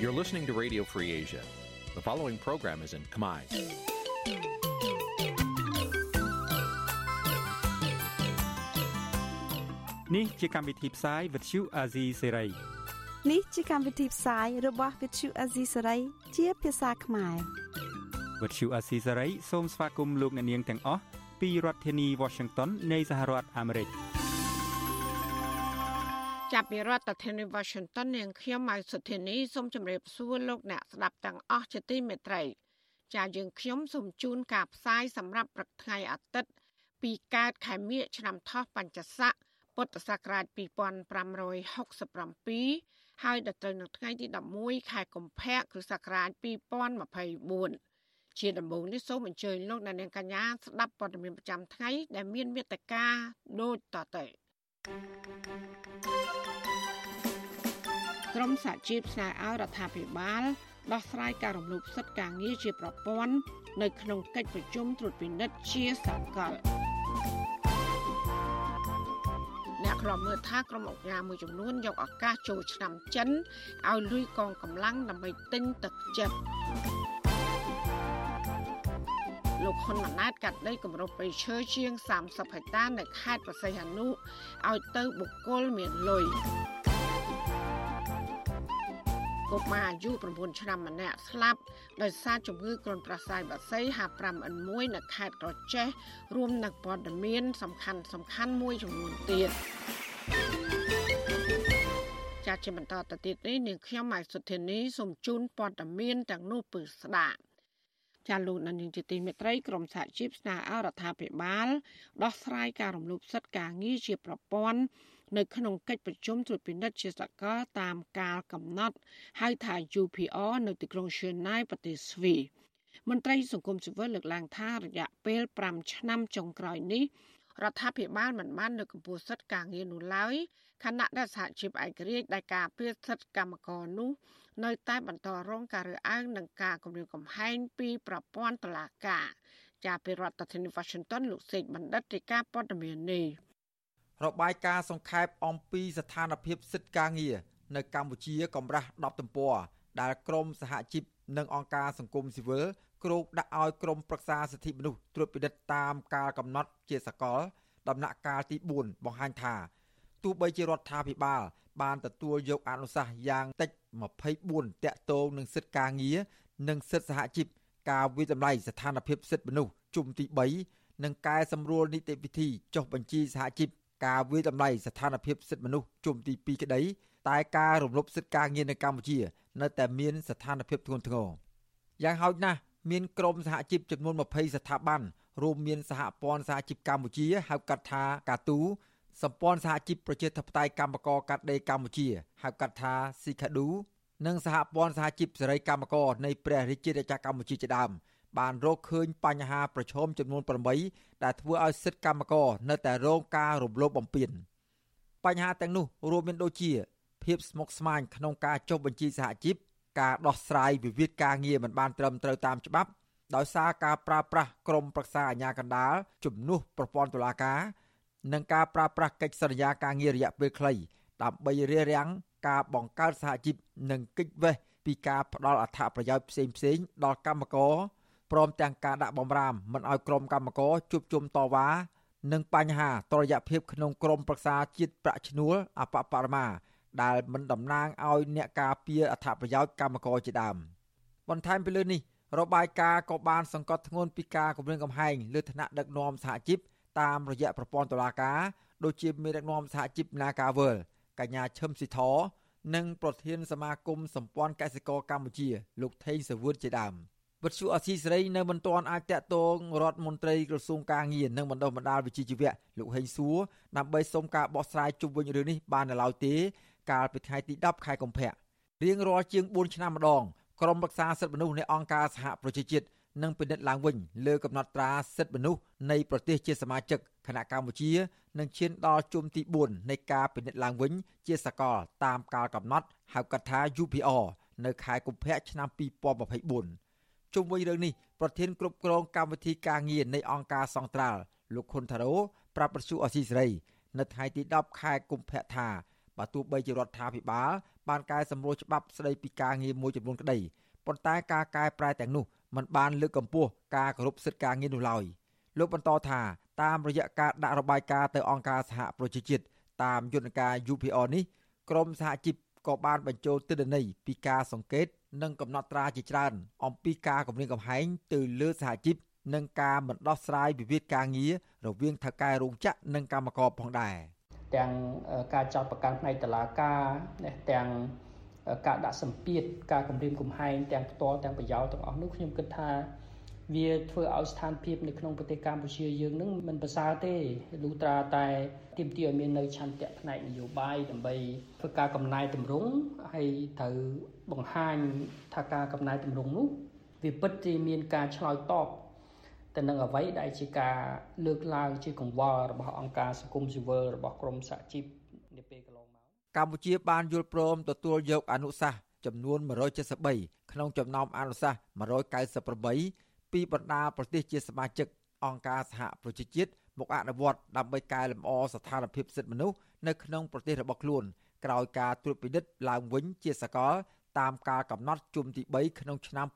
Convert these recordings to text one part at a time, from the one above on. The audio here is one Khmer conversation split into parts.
You're listening to Radio Free Asia. The following program is in Khmer. Nǐ ជាកម្មវិធីផ្សាយ Vuthu Azizi Serai នេះជាកម្មវិធីផ្សាយរបស់ Vuthu Azizi Serai ជាភាសាខ្មែរ Vuthu Azizi Serai សូមស្វាគមន៍លោកអ្នកនាងទាំងអស់ពីរដ្ឋធានី Washington នៃសហរដ្ឋអាមេរិក។ ចាប់ពីរដ្ឋធានី Washington នាងខ្ញុំម៉ៅសុធានីសូមជម្រាបសួរលោកអ្នកស្ដាប់ទាំងអស់ជាទីមេត្រីចាយើងខ្ញុំសូមជូនការផ្សាយសម្រាប់ព្រឹកថ្ងៃអាទិត្យពីកើតខែមិញឆ្នាំថោះបัญចស័កពុទ្ធសករាជ2567ហើយដល់ត្រូវនៅថ្ងៃទី11ខែកុម្ភៈគ្រិស្តសករាជ2024ជាដំបូងនេះសូមអញ្ជើញលោកអ្នកនាងកញ្ញាស្ដាប់ព័ត៌មានប្រចាំថ្ងៃដែលមានមេត្តាដូចតទៅ thank you ក្រមសហជីពស្នើឲ្យរដ្ឋាភិបាលដោះស្រាយការរំលោភសិទ្ធិការងារជាប្រព័ន្ធនៅក្នុងកិច្ចប្រជុំត្រួតពិនិត្យជាសកលអ្នកខ្លំមើលថាក្រុមអង្គការមួយចំនួនយកឱកាសចូលឆ្នាំចិនឲ្យលួយកងកម្លាំងដើម្បីទិញទឹកចិត្ត លោកហ៊ុនម៉ាណែតកាត់ដីគម្របព្រៃឈើជាង30ហិកតានៅខេត្តប្រស័យហនុឲ្យទៅបុគ្គលមានលុយកុមារអាយុ9ឆ្នាំម្នាក់ស្លាប់ដោយសារជំងឺគ្រុនប្រសាយបាសី H5N1 នៅខេត្តក្រចេះរួមនឹងព័ត៌មាន សំខាន់សំខាន់មួយចំនួនទៀតចាត់ជាបន្តទៅទៀតនេះនាងខ្ញុំម៉ៃសុធានីសូមជូនព័ត៌មានទាំងនោះពឺស្ដាប់ ចាលោកនាយកជាទីមេត្រីក្រមសហជីពស្នើឲ្យរដ្ឋាភិបាល ដោះស្រាយការរំលោភសិទ្ធិការងារជាប្រព័ន្ធនៅក្នុងកិច្ចប្រជុំត្រួតពិនិត្យជាសកលតាមកាលកំណត់ហៅថា UPR នៅទីក្រុង Chennai ប្រទេសស្វីមន្ត្រីសង្គមស៊ីវិលលើកឡើងថារយៈពេល5ឆ្នាំចុងក្រោយនេះរដ្ឋាភិបាលមិនបានលើកកម្ពស់សិទ្ធិការងារនោះឡើយខណៈដែលសហជីពឯករាជ្យដែលការពារសិទ្ធិកម្មករនោះ នៅតែបន្តរងការរើសអើងនិងការគំរាមកំហែងពីប្រព័ន្ធតុលាការជាពីរដ្ឋធានី Washington លោកសេកបណ្ឌិតរាយការណ៍ព័ត៌មាននេះរបាយការណ៍សង្ខេបអំពីស្ថានភាពសិទ្ធិការងារនៅកម្ពុជាកម្រាស់10ទំព័រដែលក្រមសហជីពនិងអង្គការសង្គមស៊ីវិលគ្រោកដាក់ឲ្យក្រមប្រឹក្សាសិទ្ធិមនុស្សត្រួតពិនិត្យតាមកាលកំណត់ជាសកល ដំណាក់កាលទី4បង្ហាញថាទោះបីជារដ្ឋាភិបាល បានទទួលយកអនុសាសន៍យ៉ាងតិច24តាក់ទងនឹងសិទ្ធិការងារនិងសិទ្ធិសហជីពការវិតម្លៃស្ថានភាពសិទ្ធិមនុស្សជុំទី3និងកែសម្រួលនីតិវិធីចុះបញ្ជីសហជីពការវិតម្លៃស្ថានភាពសិទ្ធិមនុស្សជុំទី2ក្តីតែការរំលោភសិទ្ធិការងារនៅកម្ពុជា នៅតែមានស្ថានភាពធ្ងន់ធ្ងរយ៉ាងហោចណាស់មានក្រុមសហជីពចំនួន20ស្ថាប័នរួមមានសហព័ន្ធសហជីពកម្ពុជាហៅកាត់ថាកាទូ សម្ព័ន្ធសហជីពប្រជាធិបតេយ្យកម្មករកាត់ដេរកម្ពុជាហៅកាត់ថាស៊ីខាឌូនិងសហព័ន្ធសហជីពសេរីកម្មករនៃព្រះរាជាណាចក្រកម្ពុជាជាដើមបានរកឃើញបញ្ហាប្រឈមចំនួន8ដែលធ្វើឲ្យសិទ្ធិកម្មករនៅតែរងការរំលោភបំពានបញ្ហាទាំងនោះរួមមានដូចជាភាពស្មុគស្មាញក្នុងការចុះបញ្ជីសហជីពការដោះស្រាយវិវាទការងារមិនបានត្រឹមត្រូវតាមច្បាប់ដោយសារការប្រើប្រាស់ក្រមប្រឹក្សាអាជ្ញាកណ្ដាលជំនួសប្រព័ន្ធតុលាការ និងការប្រើប្រាស់កិច្ចសន្យាការងាររយៈពេលខ្លីដើម្បីរារាំងការបង្កើតសហជីពនិងកិច្ចវេះពីការផ្ដល់អត្ថប្រយោជន៍ផ្សេងៗដល់កម្មករព្រមទាំងការដាក់បំរាមមិនឲ្យក្រុមកម្មករជួបជុំតវ៉ានិងបញ្ហាតរយៈភាពក្នុងក្រមប្រឹក្សាជាតិប្រាក់ឈ្នួលអបបរមា ដែលមិនតំណាងឲ្យអ្នកការពារអត្ថប្រយោជន៍កម្មករជាដើមបន្ថែមពីលើនេះរបាយការណ៍ក៏បានសង្កត់ធ្ងន់ពីការគម្រាមកំហែងលើឋានៈដឹកនាំសហជីព តាមរយៈប្រព័ន្ធតុលាការដូចជាមេដឹកនាំសហជីព Nagavel កញ្ញាឈឹមស៊ីធនិងប្រធានសមាគមសម្ព័ន្ធកសិករកម្ពុជា លោកថេងសវឿនជាដើម។វិទ្យុអសីសេរីនៅមិនទាន់អាចតាក់ទងរដ្ឋមន្ត្រីក្រសួងការងារនិងបណ្ដុះបណ្ដាលវិជ្ជាជីវៈលោកហេងសួរដើម្បីសុំការបកស្រាយជុំវិញរឿងនេះបាននៅឡើយទេកាលពីថ្ងៃទី10ខែកុម្ភៈរៀងរាល់ជាង4ឆ្នាំម្ដងក្រមរក្សាសិទ្ធិមនុស្សនៃអង្គការសហប្រជាជាតិ នឹងពិនិត្យឡើងវិញលើកំណត់ត្រាសិទ្ធិមនុស្សនៃប្រទេសជាសមាជិកគណៈកម្ពុជានឹងឈានដល់ជុំទី4នៃការពិនិត្យឡើងវិញជាសកលតាមកាលកំណត់ហៅកាត់ថា UPR នៅខែកុម្ភៈឆ្នាំ2024ជុំវិញរឿងនេះប្រធានគ្រប់គ្រងកម្មវិធីការងារនៃអង្គការសង្ត្រាល់លោកខុនថារ៉ូប្រាប់ប្រជុអស៊ីសេរីនៅថ្ងៃទី10ខែកុម្ភៈថាបើទោះបីជារដ្ឋាភិបាលបានកែសម្រួលច្បាប់ស្តីពីការងារមួយចំនួនក្តីប៉ុន្តែការកែប្រែទាំងនោះ มันបានលើកកម្ពស់ការគោរពសិទ្ធិការងារនោះឡើយលោកបន្តថាតាមរយៈការដាក់របាយការណ៍ទៅអង្គការសហប្រជាជាតិតាមយន្តការ UPR នេះក្រមសហជីពក៏បានបញ្ចូលទិន្នន័យពីការសង្កេត និងកំណត់ត្រាជាច្រើន អំពីការគម្រាមកំហែងទៅលើសហជីពនិងការមិនដោះស្រាយវិវាទការងាររវាងថៅកែរោងចក្រនិងកម្មករផងដែរទាំងការចោទប្រកាន់ផ្នែកតឡាការទាំង ការដាក់សម្ពាធការគម្រាមកំហែងទាំងផ្ទាល់ទាំងប្រយោលទាំងអស់នោះខ្ញុំគិតថាវាធ្វើឲ្យស្ថានភាពនៅក្នុងប្រទេសកម្ពុជាយើងនឹងមិនប្រសើរទេលុះត្រាតែទាមទារឲ្យមាននៅឆន្ទៈផ្នែកនយោបាយដើម្បីធ្វើការកំណែតម្រង់ហើយត្រូវបង្ហាញថាការកំណែតម្រង់នោះវាពិតជាមានការឆ្លើយតបទៅនឹងអ្វីដែលជាការលើកឡើងជាកង្វល់របស់អង្គការសង្គមស៊ីវិលរបស់ក្រមសហជីពនាពេលកន្លងម កកម្ពុជាបានយល់ព្រមទទួលយកអនុសាសន៍ចំនួន173ក្នុងចំណោមអនុសាសន៍198ពីបណ្ដាប្រទេសជាសមាជិកអង្គការសហប្រជាជាតិមកអនុវត្តដើម្បីកែលម្អស្ថានភាពសិទ្ធិមនុស្សនៅក្នុងប្រទេសរបស់ខ្លួនក្រោយការត្រួតពិនិត្យឡើងវិញជាសកលតាមការកំណត់ជុំទី3ក្នុងឆ្នាំ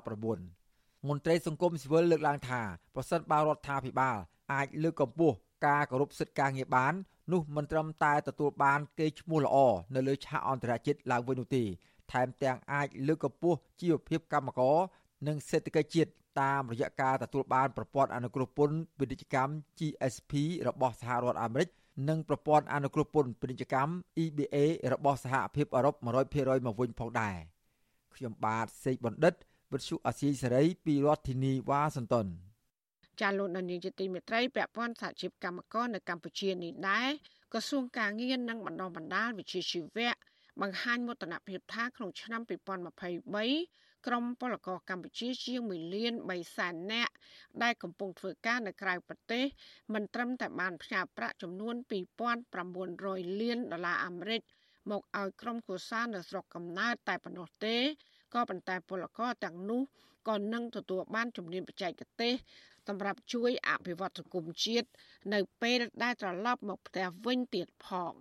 2019មន្ត្រីសង្គមស៊ីវិលលើកឡើងថាប្រសិនបើរដ្ឋាភិបាលអាចលើកកម្ពស់ ការគោរពសិទ្ធិការងារបាននោះមិនត្រឹមតែទទួលបានគេឈ្មោះល្អនៅលើឆាកអន្តរជាតិឡើងវិញនោះទេថែមទាំងអាចលើកកម្ពស់ជីវភាពកម្មករនិងសេដ្ឋកិច្ចជាតិតាមរយៈការទទួលបានប្រព័ន្ធអនុគ្រោះពន្ធពាណិជ្ជកម្ម GSP របស់សហរដ្ឋអាមេរិកនិងប្រព័ន្ធអនុគ្រោះពន្ធពាណិជ្ជកម្ម EBA របស់សហភាពអឺរ៉ុប100%មកវិញផងដែរខ្ញុំបាទសេកបណ្ឌិតវិទ្យុអាស៊ីសេរីពីរដ្ឋធានីវ៉ាស៊ីនតោន ចាលោកនាយកជាទីមេត្រីពាក់ព័ន្ធសហជីពកម្មករនៅកម្ពុជានេះដែរក្រសួងការងារនិងបណ្ដុំបណ្ដាលវិជាជីវៈបង្ហាញមោទនភាពថាក្នុងឆ្នាំ2023ក្រុមពលករកម្ពុជាជាង1លាន3សែននាក់ដែលកំពុងធ្វើការនៅក្រៅប្រទេសមិនត្រឹមតែបានផ្ញើប្រាក់ចំនួន2900លានដុល្លារអាមេរិកមកឲ្យក្រុមគូសានៅស្រុកកំណើតតែប៉ុណ្ណោះទេក៏ប៉ុន្តែពលករទាំងនោះ ក៏នឹងទទួលបានជំនាញបច្ចេកទេសសម្រាប់ជួយអភិវឌ្ឍសង្គមជាតិនៅពេលដែលត្រឡប់មកផ្ទះវិញទៀតផង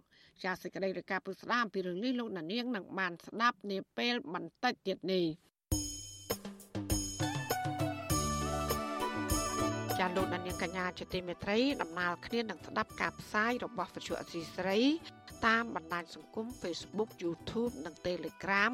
ជាសេចក្តីរាយការណ៍ពុស្ដាអំពីរឿងនេះលោកណានៀងនឹងបានស្ដាប់នាពេលបន្តិចទៀតនេះចាលោកនាងកញ្ញាជាទីមេត្រីដំណើរគ្នានឹងស្ដាប់ការផ្សាយរបស់វិទ្យុអសីស្រី តាមបណ្ដាញសង្គម Facebook YouTube និង Telegram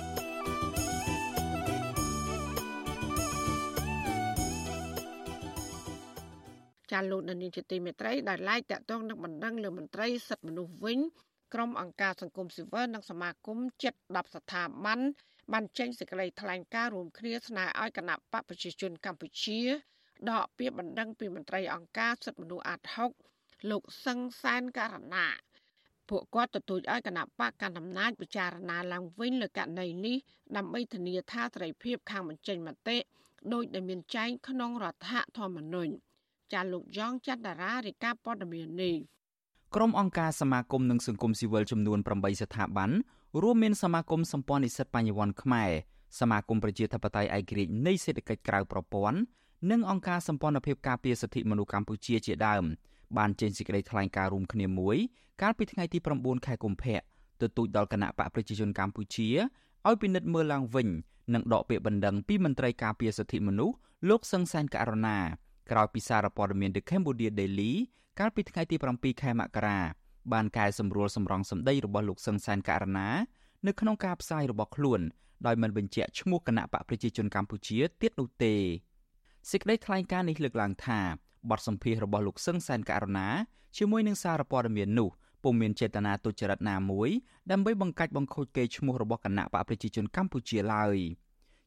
ចាលោកនានីជាទីមេត្រីដែលឡាយតាក់ទងនឹងបណ្ដឹងលើមន្ត្រីសិទ្ធិមនុស្សវិញក្រុមអង្គការសង្គមស៊ីវិលនិងសមាគមជិត10ស្ថាប័នបានចេញសេចក្តីថ្លែងការណ៍រួមគ្នាស្នើឲ្យគណៈបកប្រជាជនកម្ពុជាដកពាក្យបណ្ដឹងពីមន្ត្រីអង្គការសិទ្ធិមនុស្សអាត់ហុកលោកសឹងសានករណាពួកគាត់ទទូចឲ្យគណៈបកកណ្ដាលអំណាចពិចារណាឡើងវិញលើករណីនេះដើម្បីធានាថាសេរីភាពខាងបញ្ចេញមតិដោយដែលមានចែងក្នុងរដ្ឋធម្មនុញ្ញ ចាលោកយ៉ងច័ន្ទតារារាយការណ៍ព័ត៌មាននេះក្រុមអង្គការសមាគមនិងសង្គមស៊ីវិលចំនួន8ស្ថាប័នរួមមានសមាគមសម្ព័ន្ធនិស្សិតបញ្ញវន្តខ្មែរសមាគមប្រជាធិបតេយ្យឯករាជ្យនៃសេដ្ឋកិច្ចក្រៅប្រព័ន្ធនិងអង្គការសម្ព័ន្ធភាពការពារសិទ្ធិមនុស្សកម្ពុជាជាដើមបានចេញសេចក្តីថ្លែងការណ៍រួមគ្នាមួយកាលពីថ្ងៃទី9ខែកុម្ភៈទទូចដល់គណៈបកប្រជាជនកម្ពុជាឲ្យពិនិត្យមើលឡើងវិញនិងដកពាក្យបណ្ដឹងពីមន្ត្រីការពារសិទ្ធិមនុស្សលោកសឹងសានករណា ក្រោយពីសារព័ត៌មាន The Cambodia Daily កាលពីថ្ងៃទី7ខែមករាបានកែសម្រួលសម្រងសម្ដីរបស់លោកសឹងសានករណានៅក្នុងការផ្សាយរបស់ខ្លួនដោយមិនបញ្ជាក់ឈ្មោះគណៈបកប្រជាជនកម្ពុជាទៀតនោះទេសេចក្តីថ្លែងការណ៍នេះលើកឡើងថាបទសម្ភាសរបស់លោកសឹងសែនករណាជាមួយនឹងសារព័ត៌មាននោះពុំមានចេតនាទុច្ចរិតណាមួយដើម្បីបង្កាច់បង្ខូចកេរ្តិ៍ឈ្មោះរបស់គណៈបកប្រជាជនកម្ពុជាឡើយ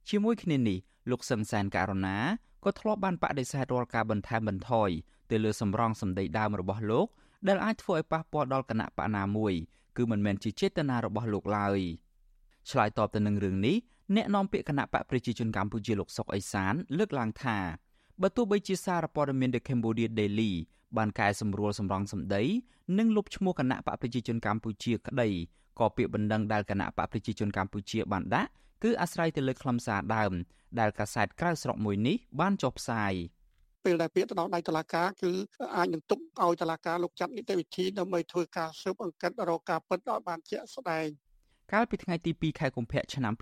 ជាមួយគ្នានេះលោកសឹងសែនករណា ក៏ធ្លាប់បានបដិសេធរាល់ការបន្ថែមបន្ថយទៅលើសម្រងសម្ដីដើមរបស់លោកដែលអាចធ្វើឲ្យប៉ះពាល់ដល់គណៈបកណាមួយគឺមិនមែនជាចេតនារបស់លោកឡើយឆ្លើយតបទៅនឹងរឿងនេះអ្នកនាំពាក្យគណៈបកប្រជាជនកម្ពុជាលោកសុកអេសាន លើកឡើងថាបើទោះបីជាសារព័ត៌មាន The Cambodia Daily បានកែសម្រួលសម្រងសម្ដីនិងលុបឈ្មោះគណៈបកប្រជាជនកម្ពុជាក្តីក៏ពាក្យបណ្ដឹងដែលគណៈបកប្រជាជនកម្ពុជាបានដាក់គឺអាស្រ័យទៅលើខ្លឹមសារដើម ដែលកាសែតក្រៅស្រុកមួយនេះបានចុះផ្សាយពេលដែលពាក្យទៅដល់ដៃតុលាការគឺអាចនឹងទុកឲ្យតុលាការលោកចាត់នីតិវិធីដើម្បីធ្វើការស៊ើបអង្កេតរកការពិតឲ្យបានជាក់ស្ដែងកាលពីថ្ងៃទី2ខែកុម្ភៈឆ្នាំ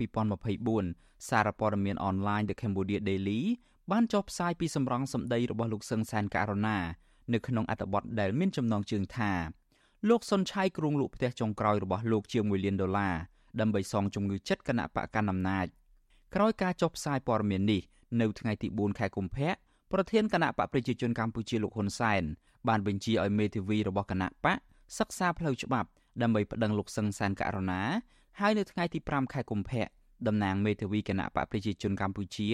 2024សារព័ត៌មានអនឡាញ The Cambodia Daily បានចុះផ្សាយពីសម្រងសម្ដីរបស់លោកសឹងសែនករណានៅក្នុងអត្ថបទដែលមានចំណងជើងថាលោកសុនឆៃគ្រងលក់ផ្ទះចុងក្រោយរបស់លោកជាង1លានដុល្លារ ដើម្បីសងជំងឺចិត្តគណៈបកកណ្ដាលអំណាចក្រោយការចុះផ្សាយព័ត៌មាននេះនៅថ្ងៃទី4ខែកុម្ភៈប្រធានគណៈបកប្រជាជនកម្ពុជាលោកហ៊ុនសែនបានបញ្ជាឲ្យមេធាវីរបស់គណៈបកសិក្សាផ្លូវច្បាប់ដើម្បីប្តឹងលោកសឹងសានករណាហើយនៅថ្ងៃទី5ខែកុម្ភៈតំណាងមេធាវីគណៈបកប្រជាជនកម្ពុជា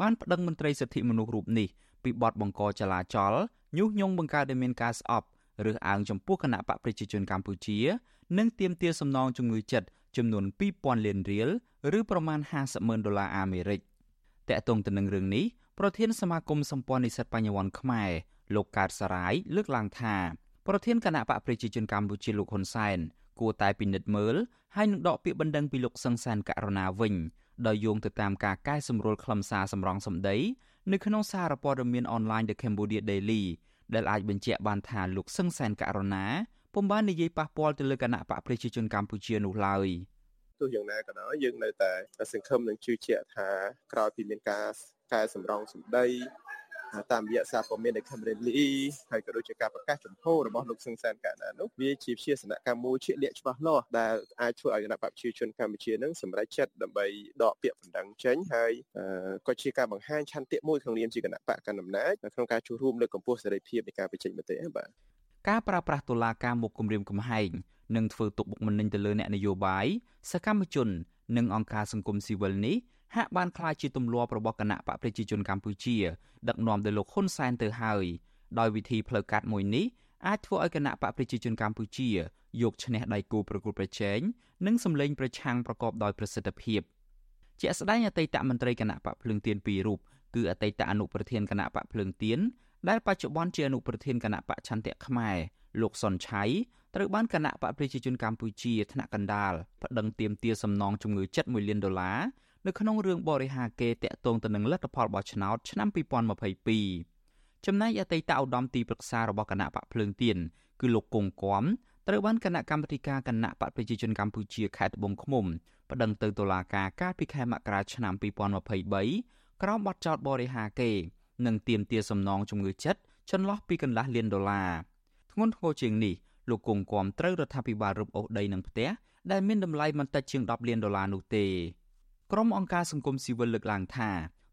បានប្តឹងមន្ត្រីសិទ្ធិមនុស្សរូបនេះពីបទបង្កចលាចលញុះញង់បង្កើតឲ្យមានការស្អប់ឬអើងចំពោះគណៈបកប្រជាជនកម្ពុជា និងទាមទារសំណងជំងឺចិត្ត ចំនួន2000លានរៀលឬប្រមាណ50ម៉ឺនដុល្លារអាមេរិកតកតងទៅនឹងរឿងនេះប្រធានសមាគមសម្ព័ន្ធនិស្សិតបញ្ញវន្តខ្មែរលោកកើតសរាយលើកឡើងថាប្រធានគណៈបកប្រជាជនកម្ពុជាលោកហ៊ុនសែនគួរតែពិនិត្យមើលហើយនឹងដកពាក្យបណ្ដឹងពីលោកសឹងសានករណាវិញដោយយោងទៅតាមការកែសម្រួលខ្លឹមសារសម្រងសម្ដីនៅក្នុងសារព័ត៌មានអនឡាញ The Cambodia Daily ដែលអាចបញ្ជាក់បានថាលោកសឹងសានករណា ពុំបាននិយាយប៉ះពាល់ទៅលើគណៈបកប្រជាជនកម្ពុជានោះឡើយទោះយ៉ាងណាក៏ដោយយើងនៅតែសង្ឃឹមនឹងជឿជាក់ថាក្រោយពីមានការកែសម្រងសម្ដីតាមរយៈសារព័ត៌មាននៃ Cambodia ហើយក៏ដូចជាការប្រកាសចំហរបស់លោកសឹងសានកាណានោះវាជាវិជាសនកម្មមួយជាលក្ខច្បាស់លាស់ដែលអាចធ្វើឲ្យគណៈបព្វជិជនកម្ពុជានឹងសម្រេចចិត្តដើម្បីដកពាក្យបណ្ដឹងចេញហើយក៏ជាការបង្ហាញឆន្ទៈមួយក្នុងនាមជាគណៈបកកណ្ដាលអំណាចក្នុងការចូលរួមលើកកម្ពស់សេរីភាពនៃការបញ្ចេញមតិបាទ ការប្រើប្រាស់តុលាការមកគម្រាមកំហែងនិងធ្វើទុកបុកម្នេញទៅលើអ្នកនយោបាយសកម្មជន និងអង្គការសង្គមស៊ីវិលនេះហាក់បានក្លាយជាទម្លាប់របស់គណៈបកប្រជាជនកម្ពុជា ដឹកនាំដោយលោកហ៊ុនសែនទៅហើយដោយវិធីផ្លូវកាត់មួយនេះអាចធ្វើឲ្យគណៈបកប្រជាជនកម្ពុជាយកឈ្នះដៃគូប្រកួតប្រជែងនិងសម្លេងប្រឆាំងប្រកបដោយប្រសិទ្ធភាពជាក់ស្ដែងអតីតមន្ត្រីគណៈបកភ្លើងទៀនពីររូបគឺអតីតអនុប្រធានគណៈបកភ្លើងទៀន ដែលបច្ចុប្បន្នជាអនុប្រធានគណៈបកឆន្ទៈខ្មែរលោកសុនឆៃត្រូវបានគណៈបកប្រជាជនកម្ពុជាថ្នាក់កណ្ដាលប្តឹងទាមទារសំណងជំងឺចិត្ត1លានដុល្លារនៅក្នុងរឿងបរិហាកេតាក់ទងទៅនឹងលទ្ធផលបោះឆ្នោតឆ្នាំ2022ចំណែកអតីតឧត្តមទីប្រឹក្សារបស់គណៈបកភ្លើងទៀនគឺលោកគង់គំត្រូវបានគណៈកម្មាធិការគណៈបកប្រជាជនកម្ពុជាខេត្តត្បូងឃ្មុំប្តឹងទៅតុលាការកាលពីខែមករាឆ្នាំ2023ក្រោមបទចោទបរិហាកេ និងទាមទារសំណងជំងឺចិត្តចន្លោះពីកន្លះលានដុល្លារធ្ងន់ធ្ងរជាងនេះលោកគង់គំត្រូវរដ្ឋាភិបាលរឹបអូសដីនឹងផ្ទះដែលមានតម្លៃមិនតិចជាង10លានដុល្លារនោះទេក្រុមអង្គការសង្គមស៊ីវិលលើកឡើងថា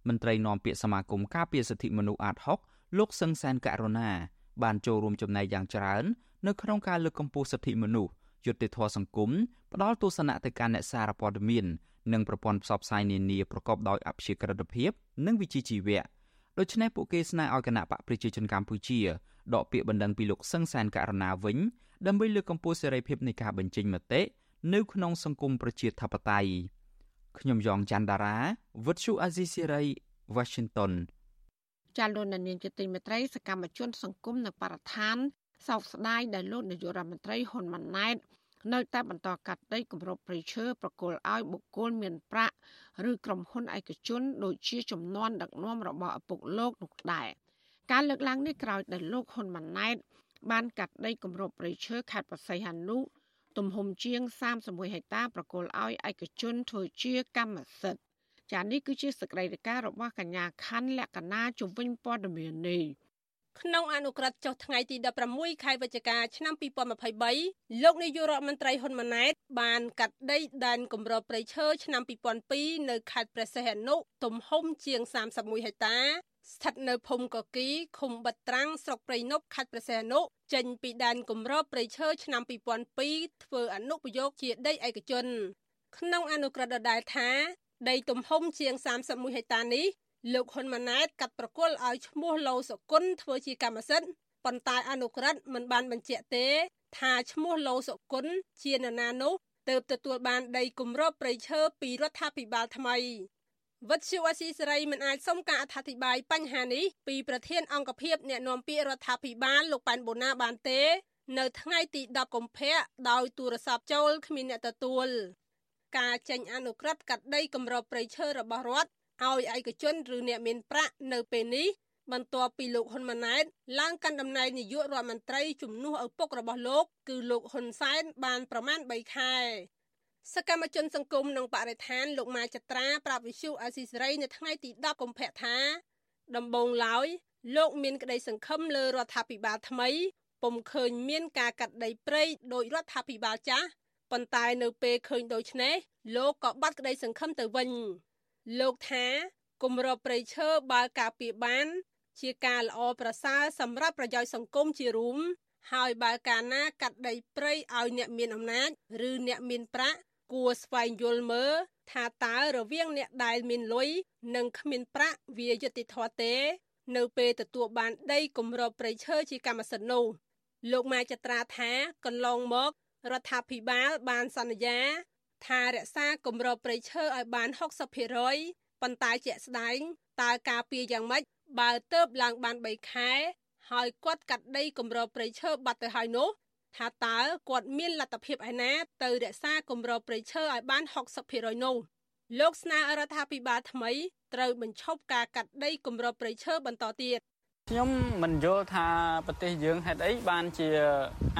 មន្ត្រីនាំពាក្យសមាគមការពារសិទ្ធិមនុស្សអាត6លោកសឹងសែនករណាបានចូលរួមចំណែកយ៉ាងច្រើននៅក្នុងការលើកកម្ពស់សិទ្ធិមនុស្សយុត្តិធម៌សង្គមផ្ដល់ទស្សនៈទៅកាន់អ្នកសារព័ត៌មាននិងប្រព័ន្ធផ្សព្វផ្សាយនានាប្រកបដោយអព្យាក្រឹតភាព និងវិជ្ជាជីវៈ ដូច្នេះពួកគេស្នើឲ្យគណៈបកប្រជាជនកម្ពុជាដកពាក្យបណ្ដឹងពីលោកសឹងសែនករណាវិញដើម្បីលើកកម្ពស់សេរីភាពនៃការបញ្ចេញមតិនៅក្នុងសង្គមប្រជាធិបតេយ្យខ្ញុំយ៉ងច័ន្ទដារាវិទ្យុអាស៊ីសេរី Washington ចាលោកនាងជាទីមេត្រីសកម្មជន សង្គមនៅបរិស្ថានសោកស្ដាយដែលលោកនាយករដ្ឋមន្ត្រីហ៊ុនម៉ាណែត នៅតែបន្តកាត់ដីគម្របព្រៃឈើប្រគល់ឲ្យបុគ្គលមានប្រាក់ឬក្រុមហ៊ុនឯកជនដូចជាចំនួនដឹកនាំរបស់ឪពុកលោកនោះដែរការលើកឡើងនេះក្រោយដែលលោកហ៊ុនម៉ាណែត បានកាត់ដីគម្របព្រៃឈើខេត្តបរសៃហនុទំហំជាង31ហិកតាប្រគល់ឲ្យឯកជនធ្វើជាកម្មសិទ្ធិចានេះគឺជាសកម្មភាពរបស់កញ្ញាខាន់លក្ខណាជំវិញព័ត៌មាននេះ ក្នុងអនុក្រឹត្យចុះថ្ងៃទី16ខែវិច្ឆិកាឆ្នាំ2023លោកនាយករដ្ឋមន្ត្រីហ៊ុនម៉ាណែត បានកាត់ដីដែនគម្របព្រៃឈើឆ្នាំ2002នៅខេត្តព្រះសីហនុទំហំជាង31ហិកតាស្ថិតនៅភូមិកគីឃុំបិតត្រាំងស្រុកព្រៃនប់ខេត្តព្រះសីហនុចេញពីដែនគម្របព្រៃឈើឆ្នាំ2002ធ្វើអនុប្រយោគជាដីឯកជន ក្នុងអនុក្រឹត្យដដែលថាដីទំហំជាង31ហិកតានេះ លោកហ៊ុនម៉ាណែតកាត់ប្រគល់ឲ្យឈ្មោះឡូសុគន្ធធ្វើជាកម្មសិទ្ធិប៉ុន្តែអនុក្រឹត្យមិនបានបញ្ជាក់ទេ ថាឈ្មោះឡូសុគន្ធជានរណានោះទើបទទួលបានដីគម្របព្រៃឈើពីរដ្ឋាភិបាលថ្មីវត្តជាអស៊ីសេរីមិនអាចសុំការអធិប្បាយបញ្ហានេះពីប្រធានអង្គភិបអ្នកណែនាំពាក្យរដ្ឋាភិបាលលោកប៉ែនបូណាបានទេ នៅថ្ងៃទី10កុម្ភៈដោយទូរស័ព្ទចូលគ្មានអ្នកទទួល ការចេញអនុក្រឹត្យកាត់ដីគម្របព្រៃឈើរបស់រដ្ឋ ឲ្យឯកជនឬអ្នកមានប្រាក់នៅពេលនេះបន្ទាប់ពីលោកហ៊ុនម៉ាណែតឡើងកាន់តំណែងនាយករដ្ឋមន្ត្រីជំនួសឪពុករបស់លោកគឺលោកហ៊ុនសែនបានប្រមាណ3ខែសកម្មជនសង្គមនិងបរិស្ថានលោកម៉ាចត្រាប្រាប់វិសុអាស៊ីសេរីនៅថ្ងៃទី10កុម្ភៈថា ដំបូងឡើយលោកមានក្តីសង្ឃឹមលើរដ្ឋាភិបាលថ្មីពុំឃើញមានការកាត់ដីព្រៃដោយរដ្ឋាភិបាលចាស់ប៉ុន្តែនៅពេលឃើញដូច្នេះលោកក៏បាត់ក្តីសង្ឃឹមទៅវិញ លោកថាគម្របព្រៃឈើបើការពារបាន ជាការល្អប្រសើរសម្រាប់ប្រយោជន៍សង្គមជារួមហើយបើកាលណាកាត់ដីព្រៃឲ្យអ្នកមានអំណាចឬអ្នកមានប្រាក់គួរស្វែងយល់មើលថាតើរវាងអ្នកដែលមានលុយនិងគ្មានប្រាក់វាយុត្តិធម៌ទេ នៅពេលទទួលបានដីគម្របព្រៃឈើជាកម្មសិទ្ធិនោះលោកម៉ែចត្រាថាកន្លងមករដ្ឋាភិបាលបានសន្យា ថារក្សាគម្របព្រៃឈើឲ្យបាន60%ប៉ុន្តែជាក់ស្ដែងតើការពារយ៉ាងម៉េចបើទៅបឡើងបាន3ខែ ហើយគាត់កាត់ដីគម្របព្រៃឈើបាត់ទៅហើយនោះថាតើគាត់មានលទ្ធភាពឯណាទៅរក្សាគម្របព្រៃឈើឲ្យបាន60%នោះលោកស្នើរដ្ឋាភិបាលថ្មីត្រូវបញ្ឈប់ការកាត់ដីគម្របព្រៃឈើបន្តទៀតខ្ញុំមិនយល់ថាប្រទេសយើងហេតុអីបានជា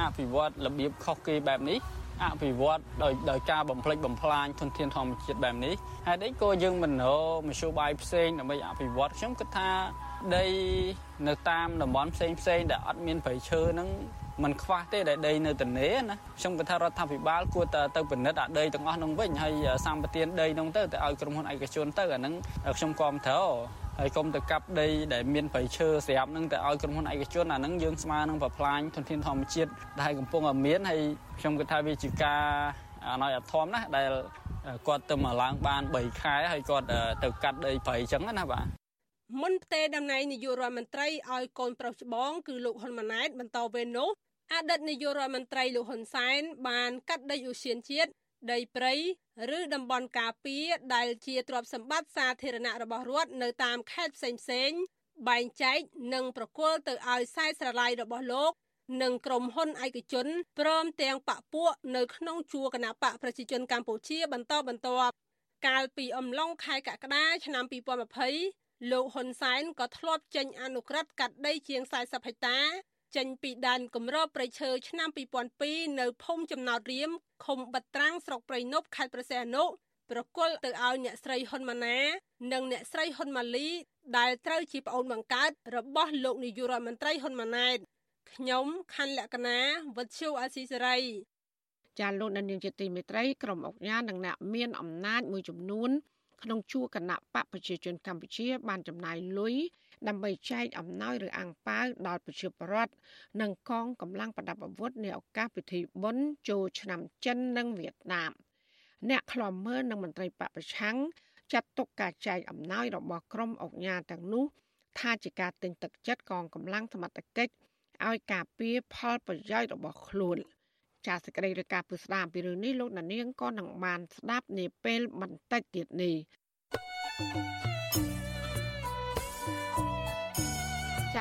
អភិវឌ្ឍរបៀបខុសគេបែបនេះ អភិវឌ្ឍដោយដោយការបំផ្លិចបំផ្លាញធនធានធម្មជាតិបែបនេះហេតុអីក៏យើងមិនរកមធ្យោបាយផ្សេងដើម្បីអភិវឌ្ឍខ្ញុំគិតថាដីនៅតាមតំបន់ផ្សេងផ្សេងដែលអត់មានព្រៃឈើហ្នឹងมันខ្វះទេដែលដីនៅទនេណាខ្ញុំគិតថារដ្ឋាភិបាលគួរតែទៅពិនិត្យអាដីទាំងអស់នោះវិញហើយសម្បទានដីនោះទៅទៅឲ្យក្រុមហ៊ុនឯកជនទៅអាហ្នឹងខ្ញុំគាំទ្រ ហើយកុំទៅកាប់ដីដែលមានព្រៃឈើស្រាប់នឹងទៅឲ្យក្រុមហ៊ុនឯកជនអាហ្នឹងយើងស្មើនឹងប្រផ្លាញធនធានធម្មជាតិដែលកំពុងតែមានហើយខ្ញុំគិតថាវាជាការអណោយអធមណាដែលគាត់ទៅមកឡើងបាន3ខែហើយគាត់ទៅកាត់ដីព្រៃអញ្ចឹងណាបាទមុនផ្ទេតំណែងនាយករដ្ឋមន្ត្រីឲ្យកូនប្រុសច្បងគឺលោកហ៊ុនម៉ាណែតបន្តវេននោះអតីតនាយករដ្ឋមន្ត្រីលោកហ៊ុនសែនបានកាត់ដីឧស្សាហជាតិ ដីព្រៃឬតំបន់ការពារដែលជាទ្រព្យសម្បត្តិសាធារណៈរបស់រដ្ឋនៅតាមខេត្តផ្សេងៗបែងចែកនិងប្រគល់ទៅឲ្យខ្សែស្រឡាយរបស់លោក និងក្រុមហ៊ុនឯកជនព្រមទាំងបពពួកនៅក្នុងជួរគណៈបកប្រជាជនកម្ពុជាបន្តបន្ទាប់កាលពីអំឡុងខែកក្កដាឆ្នាំ2020លោកហ៊ុនសែនក៏ធ្លាប់ចេញអនុក្រឹត្យកាត់ដីជាង40ហិកតា ចេញពីដែនគម្របព្រៃឈើឆ្នាំ2002នៅភូមិចំណោតរៀមឃុំបិតត្រាំងស្រុកព្រៃនប់ខេត្តព្រះសីហនុប្រគល់ទៅឲ្យអ្នកស្រីហ៊ុនម៉ាណែនិងអ្នកស្រីហ៊ុនម៉ាលី ដែលត្រូវជាប្អូនបង្កើតរបស់លោកនាយករដ្ឋមន្ត្រីហ៊ុនម៉ាណែតខ្ញុំខណ្ឌលក្ខណាវុទ្ធុអាស៊ីសេរីចាលោកនាងជាទីមេត្រីក្រុមអង្គការនិងអ្នកមានអំណាចមួយចំនួនក្នុងជួរគណៈបកប្រជាជនកម្ពុជាបានចំណាយលុយ ដើម្បីចែកអំណោយឬអាំងប៉ាវដល់ប្រជាពលរដ្ឋនិងកងកម្លាំងប្រដាប់អាវុធในឱកាសពិធីបុណ្យចូលឆ្នាំចិននិងវៀតណាមអ្នកខ្លំមើលនិងមន្ត្រីបពប្រឆាំងចាត់ទុកការចែកអំណោយរបស់ក្រុមអង្គការទាំងនោះ ថាជាការទិញទឹកចិត្តកងកម្លាំងសមត្ថកិច្ចឲ្យការពារផលប្រយោជន៍របស់ខ្លួនចាសសេចក្តីរាយការណ៍ពីស្ដាមពីរឿងនេះលោកណានៀងក៏នឹងបានស្ដាប់នាពេលបន្តិចទៀតនេះចា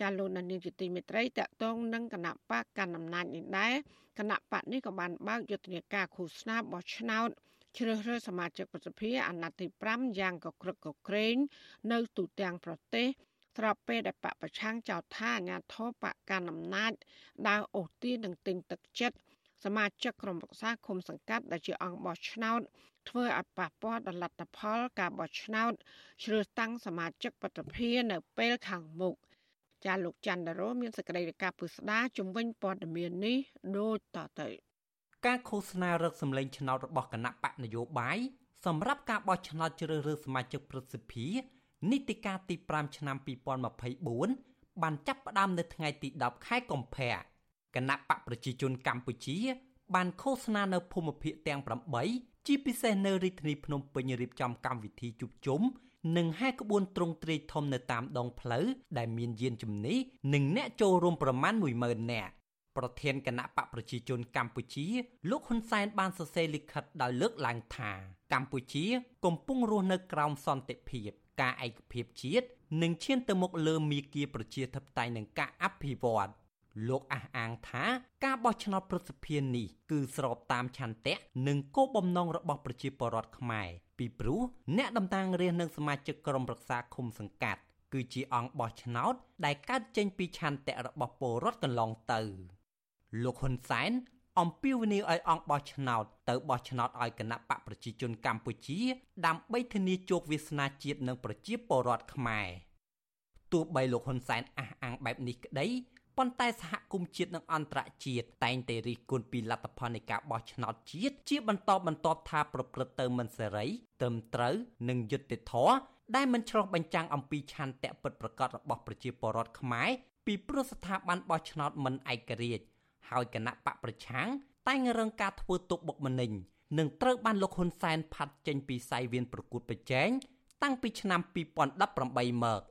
ចាលោកនានីជាទីមេត្រីតកតងនឹងគណៈបកកណ្ដាលអំណាចនេះដែរគណៈបកនេះក៏បានបើកយុទ្ធនាការឃោសនាបោះឆ្នោតជ្រើសរើសសមាជិកប្រសិទ្ធិអាណត្តិទី5យ៉ាងកក្រឹកកក្រែងនៅទូទាំងប្រទេសស្របពេលដែលបកប្រឆាំងចោទថាអាញាធរបកកណ្ដាលអំណាចដើរអូសទាញនឹងទិញទឹកចិត្តសមាជិកក្រុមប្រឹក្សាឃុំសង្កាត់ដែលជាអង្គបោះឆ្នោតធ្វើឲ្យប៉ះពាល់ដល់លទ្ធផលការបោះឆ្នោតជ្រើសតាំងសមាជិកប្រតិភិនៅពេលខាងមុខ ចាលោកច័ន្ទរោមានសេចក្តីរាយការណ៍ពុស្ដាជំវិញព័ត៌មាននេះដូចតទៅការឃោសនារឹកសម្លេងឆ្នោតរបស់គណៈបកនយោបាយសម្រាប់ការបោះឆ្នោតជ្រើសរើសសមាជិកប្រសិទ្ធិនីតិកាលទី5ឆ្នាំ2024បានចាប់ផ្ដើមនៅថ្ងៃទី10ខែកុម្ភៈគណៈបកប្រជាជនកម្ពុជា បានឃោសនានៅភូមិភាគទាំង8ជាពិសេសនៅរាជធានីភ្នំពេញរៀបចំកម្មវិធីជួបជុំ និងហែក្បួនទ្រង់ទ្រាយធំនៅតាមដងផ្លូវដែលមានយានជំនិះនិងអ្នកចូលរួមប្រមាណ10000នាក់ប្រធានគណៈបកប្រជាជនកម្ពុជា លោកហ៊ុនសែនបានសរសេរលិខិតដោយលើកឡើងថាកម្ពុជា កំពុងរស់នៅក្រោមសន្តិភាព ការឯកភាពជាតិនិងឈានទៅមុខលើមាគ៌ាប្រជាធិបតេយ្យនិងការអភិវឌ្ឍលោកអះអាងថាការបោះឆ្នោតប្រសិទ្ធភាពនេះគឺស្របតាមឆន្ទៈនិងគោលបំណងរបស់ប្រជាពលរដ្ឋខ្មែរ ពីព្រោះអ្នកតំណាងរាស្ត្រនិងសមាជិកក្រុមប្រឹក្សាឃុំសង្កាត់ គឺជាអង្គបោះឆ្នោត ដែលកើតចេញពីឆន្ទៈរបស់ពលរដ្ឋកន្លងទៅលោកហ៊ុនសែនអំពាវនាវឲ្យអង្គបោះឆ្នោតទៅបោះឆ្នោតឲ្យគណៈបកប្រជាជនកម្ពុជា ដើម្បីធានាជោគវាសនាជាតិនិងប្រជាពលរដ្ឋខ្មែរទោះបីលោកហ៊ុនសែនអះអាងបែបនេះក្តី ប៉ុន្តែសហគមន៍ជាតិនិងអន្តរជាតិតែងតែរិះគន់ពីលទ្ធផលនៃការបោះឆ្នោតជាតិជាបន្តបន្ទាប់ថាប្រព្រឹត្តទៅមិនសេរីត្រឹមត្រូវនិងយុត្តិធម៌ដែលមិនឆ្លុះបញ្ចាំងអំពីឆន្ទៈពិតប្រាកដរបស់ប្រជាពលរដ្ឋខ្មែរពីព្រោះស្ថាប័នបោះឆ្នោតមិនឯករាជ្យហើយគណៈបកប្រឆាំងតែងរឹងការធ្វើទុកបុកម្នេញនឹងត្រូវបានលោកហ៊ុនសែនផាត់ចេញពីសាយវៀនប្រកួតប្រជែងតាំងពីឆ្នាំ2018មក